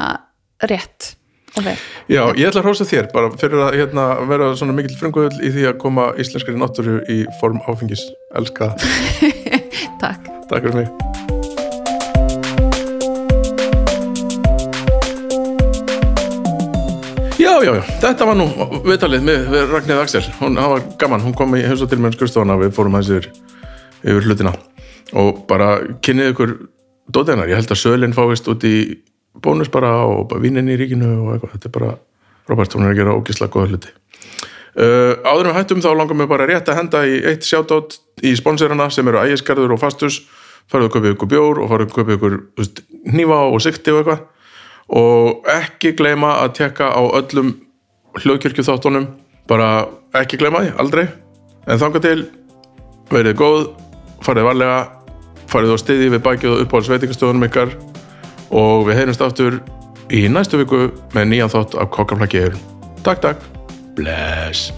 rétt. Vel Já, ég ætla að hrósa þér bara fyrir að hérna, vera svona mikill frumkvöld í því að koma íslenskari náttúru í form áfengis. Elska. Það, Takk. Takk fyrir mig Já, já, já, þetta var nú viðtalið með, með Ragnhið Axel. Hún, var gaman, hún kom í hins og til með skurstofana við fórum aðeins yfir, yfir hlutina. Og bara kynnið ykkur dótiðanar, ég held að sölinn fáist út í bónus bara og vínin í ríkinu og eitthvað, þetta er bara Robert, hún er að gera ógislega góða hluti. Uh, Áður við hættum þá langar mig bara rétt að henda í eitt sjátátt í sponsorana sem eru ægisgarður og fastus. Farið að köpa ykkur bjór og farið að köpa ykkur hnífa og sikti og eitthvað og ekki gleyma að tekka á öllum hljóðkirkju þáttunum bara ekki gleyma því, aldrei. En þangað til verið góð, farið varlega farið á stiði við bakið og upp á sveitingastöðunum ykkar. Og við heyrumst aftur í næstu viku með nýjan þátt af kokkaflakki Takk, takk, bless